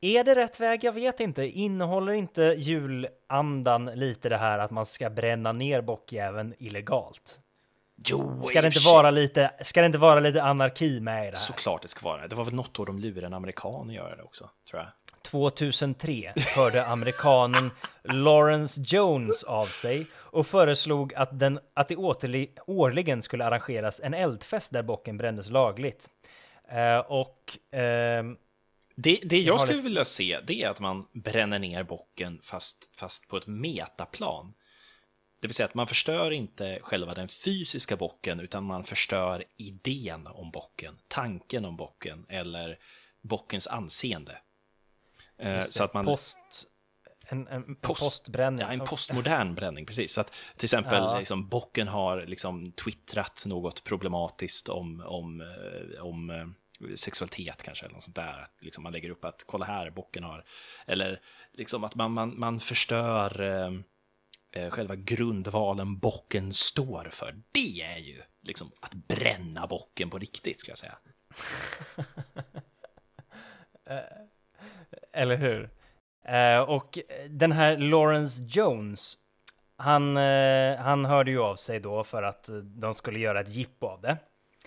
Är det rätt väg? Jag vet inte. Innehåller inte julandan lite det här att man ska bränna ner bockjäveln illegalt? Jo, Ska det inte vara lite, ska det inte vara lite anarki med i det här? Såklart det ska vara. Det var väl något år de lurade en amerikan att göra det också, tror jag. 2003 hörde amerikanen Lawrence Jones av sig och föreslog att, den, att det årligen skulle arrangeras en eldfest där bocken brändes lagligt. Eh, och ehm, Det, det jag skulle det- vilja se, det är att man bränner ner bocken fast, fast på ett metaplan. Det vill säga att man förstör inte själva den fysiska bocken, utan man förstör idén om bocken, tanken om bocken eller bockens anseende. Eh, så att man... post, en, en Post- postbränning. Ja, en postmodern bränning, precis. Så att till exempel Ja. liksom, bocken har liksom twittrat något problematiskt om, om, eh, om eh, sexualitet kanske, eller något sånt där. Att liksom, man lägger upp att kolla här, bocken har... Eller liksom att man, man, man förstör eh, eh, själva grundvalen bocken står för. Det är ju liksom att bränna bocken på riktigt, skulle jag säga. <laughs> <laughs> Eller hur? Eh, och den här Lawrence Jones, han, eh, han hörde ju av sig då för att eh, de skulle göra ett jippo av det.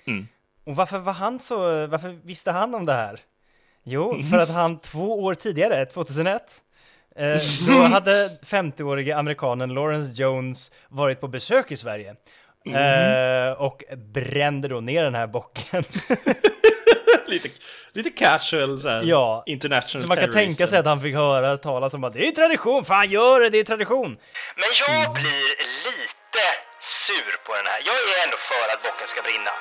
Mm. Och varför var han så, varför visste han om det här? Jo, för att han två år tidigare, 2001, eh, då hade 50-årige amerikanen Lawrence Jones varit på besök i Sverige. Eh, och brände då ner den här bocken. <laughs> <laughs> lite, lite casual, så här, Ja, international Så man kan terrorism. tänka sig att han fick höra talas om att det är tradition, fan gör det, det är tradition. Men jag blir lite sur på den här. Jag är ändå för att bocken ska brinna.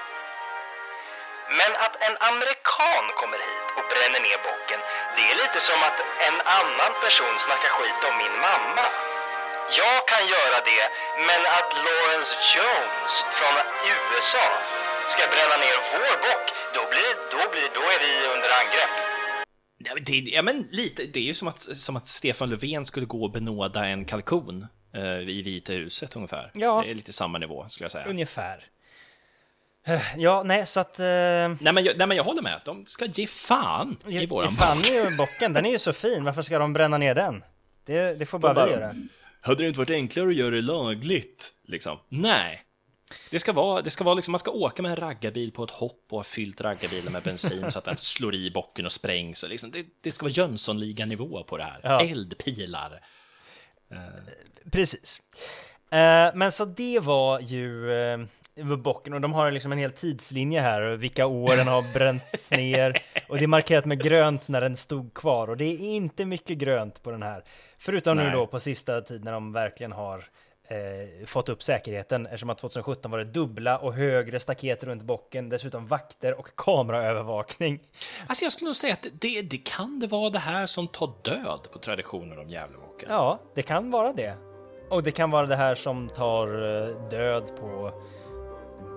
Men att en amerikan kommer hit och bränner ner bocken, det är lite som att en annan person snackar skit om min mamma. Jag kan göra det, men att Lawrence Jones från USA ska bränna ner vår bock, då, blir det, då, blir, då är vi under angrepp. Ja, men det, ja, men lite. Det är ju som att, som att Stefan Löfven skulle gå och benåda en kalkon eh, i Vita huset ungefär. Ja. Det är lite samma nivå, skulle jag säga. Ungefär. Eh, Ja, nej, så att... Eh, Nej men, jag, nej, men jag håller med. De ska ge fan i ge- våran ge fan i ju bocken, den är ju så fin, varför ska de bränna ner den? Det, det får bara, bara- vi göra. Hade det inte varit enklare att göra det lagligt? Liksom. Nej. Det ska vara, det ska vara liksom, man ska åka med en raggarbil på ett hopp och ha fyllt raggarbilen med bensin så att den <laughs> slår i bocken och sprängs. Och liksom, det, det ska vara Jönssonliga-nivå på det här. Ja. Eldpilar. Precis. Eh, men så det var ju eh, bocken och de har liksom en hel tidslinje här och vilka år den har bränts <laughs> ner och det är markerat med grönt när den stod kvar och det är inte mycket grönt på den här. Förutom nu Nej. då på sista tid när de verkligen har eh, fått upp säkerheten eftersom att 2017 var det dubbla och högre staket runt bocken, dessutom vakter och kameraövervakning. Alltså jag skulle nog säga att det, det kan det vara det här som tar död på traditionen om Gävlebocken. Ja, det kan vara det. Och det kan vara det här som tar eh, död på,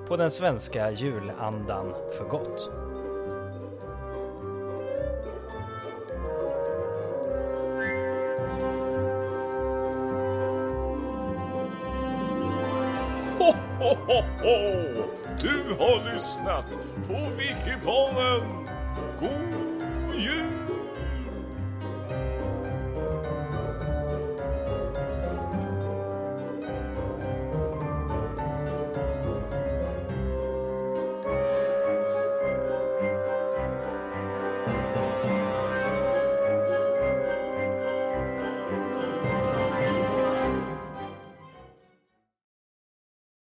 på den svenska julandan för gott. Ho, ho! Du har lyssnat på Wikipodden! God jul!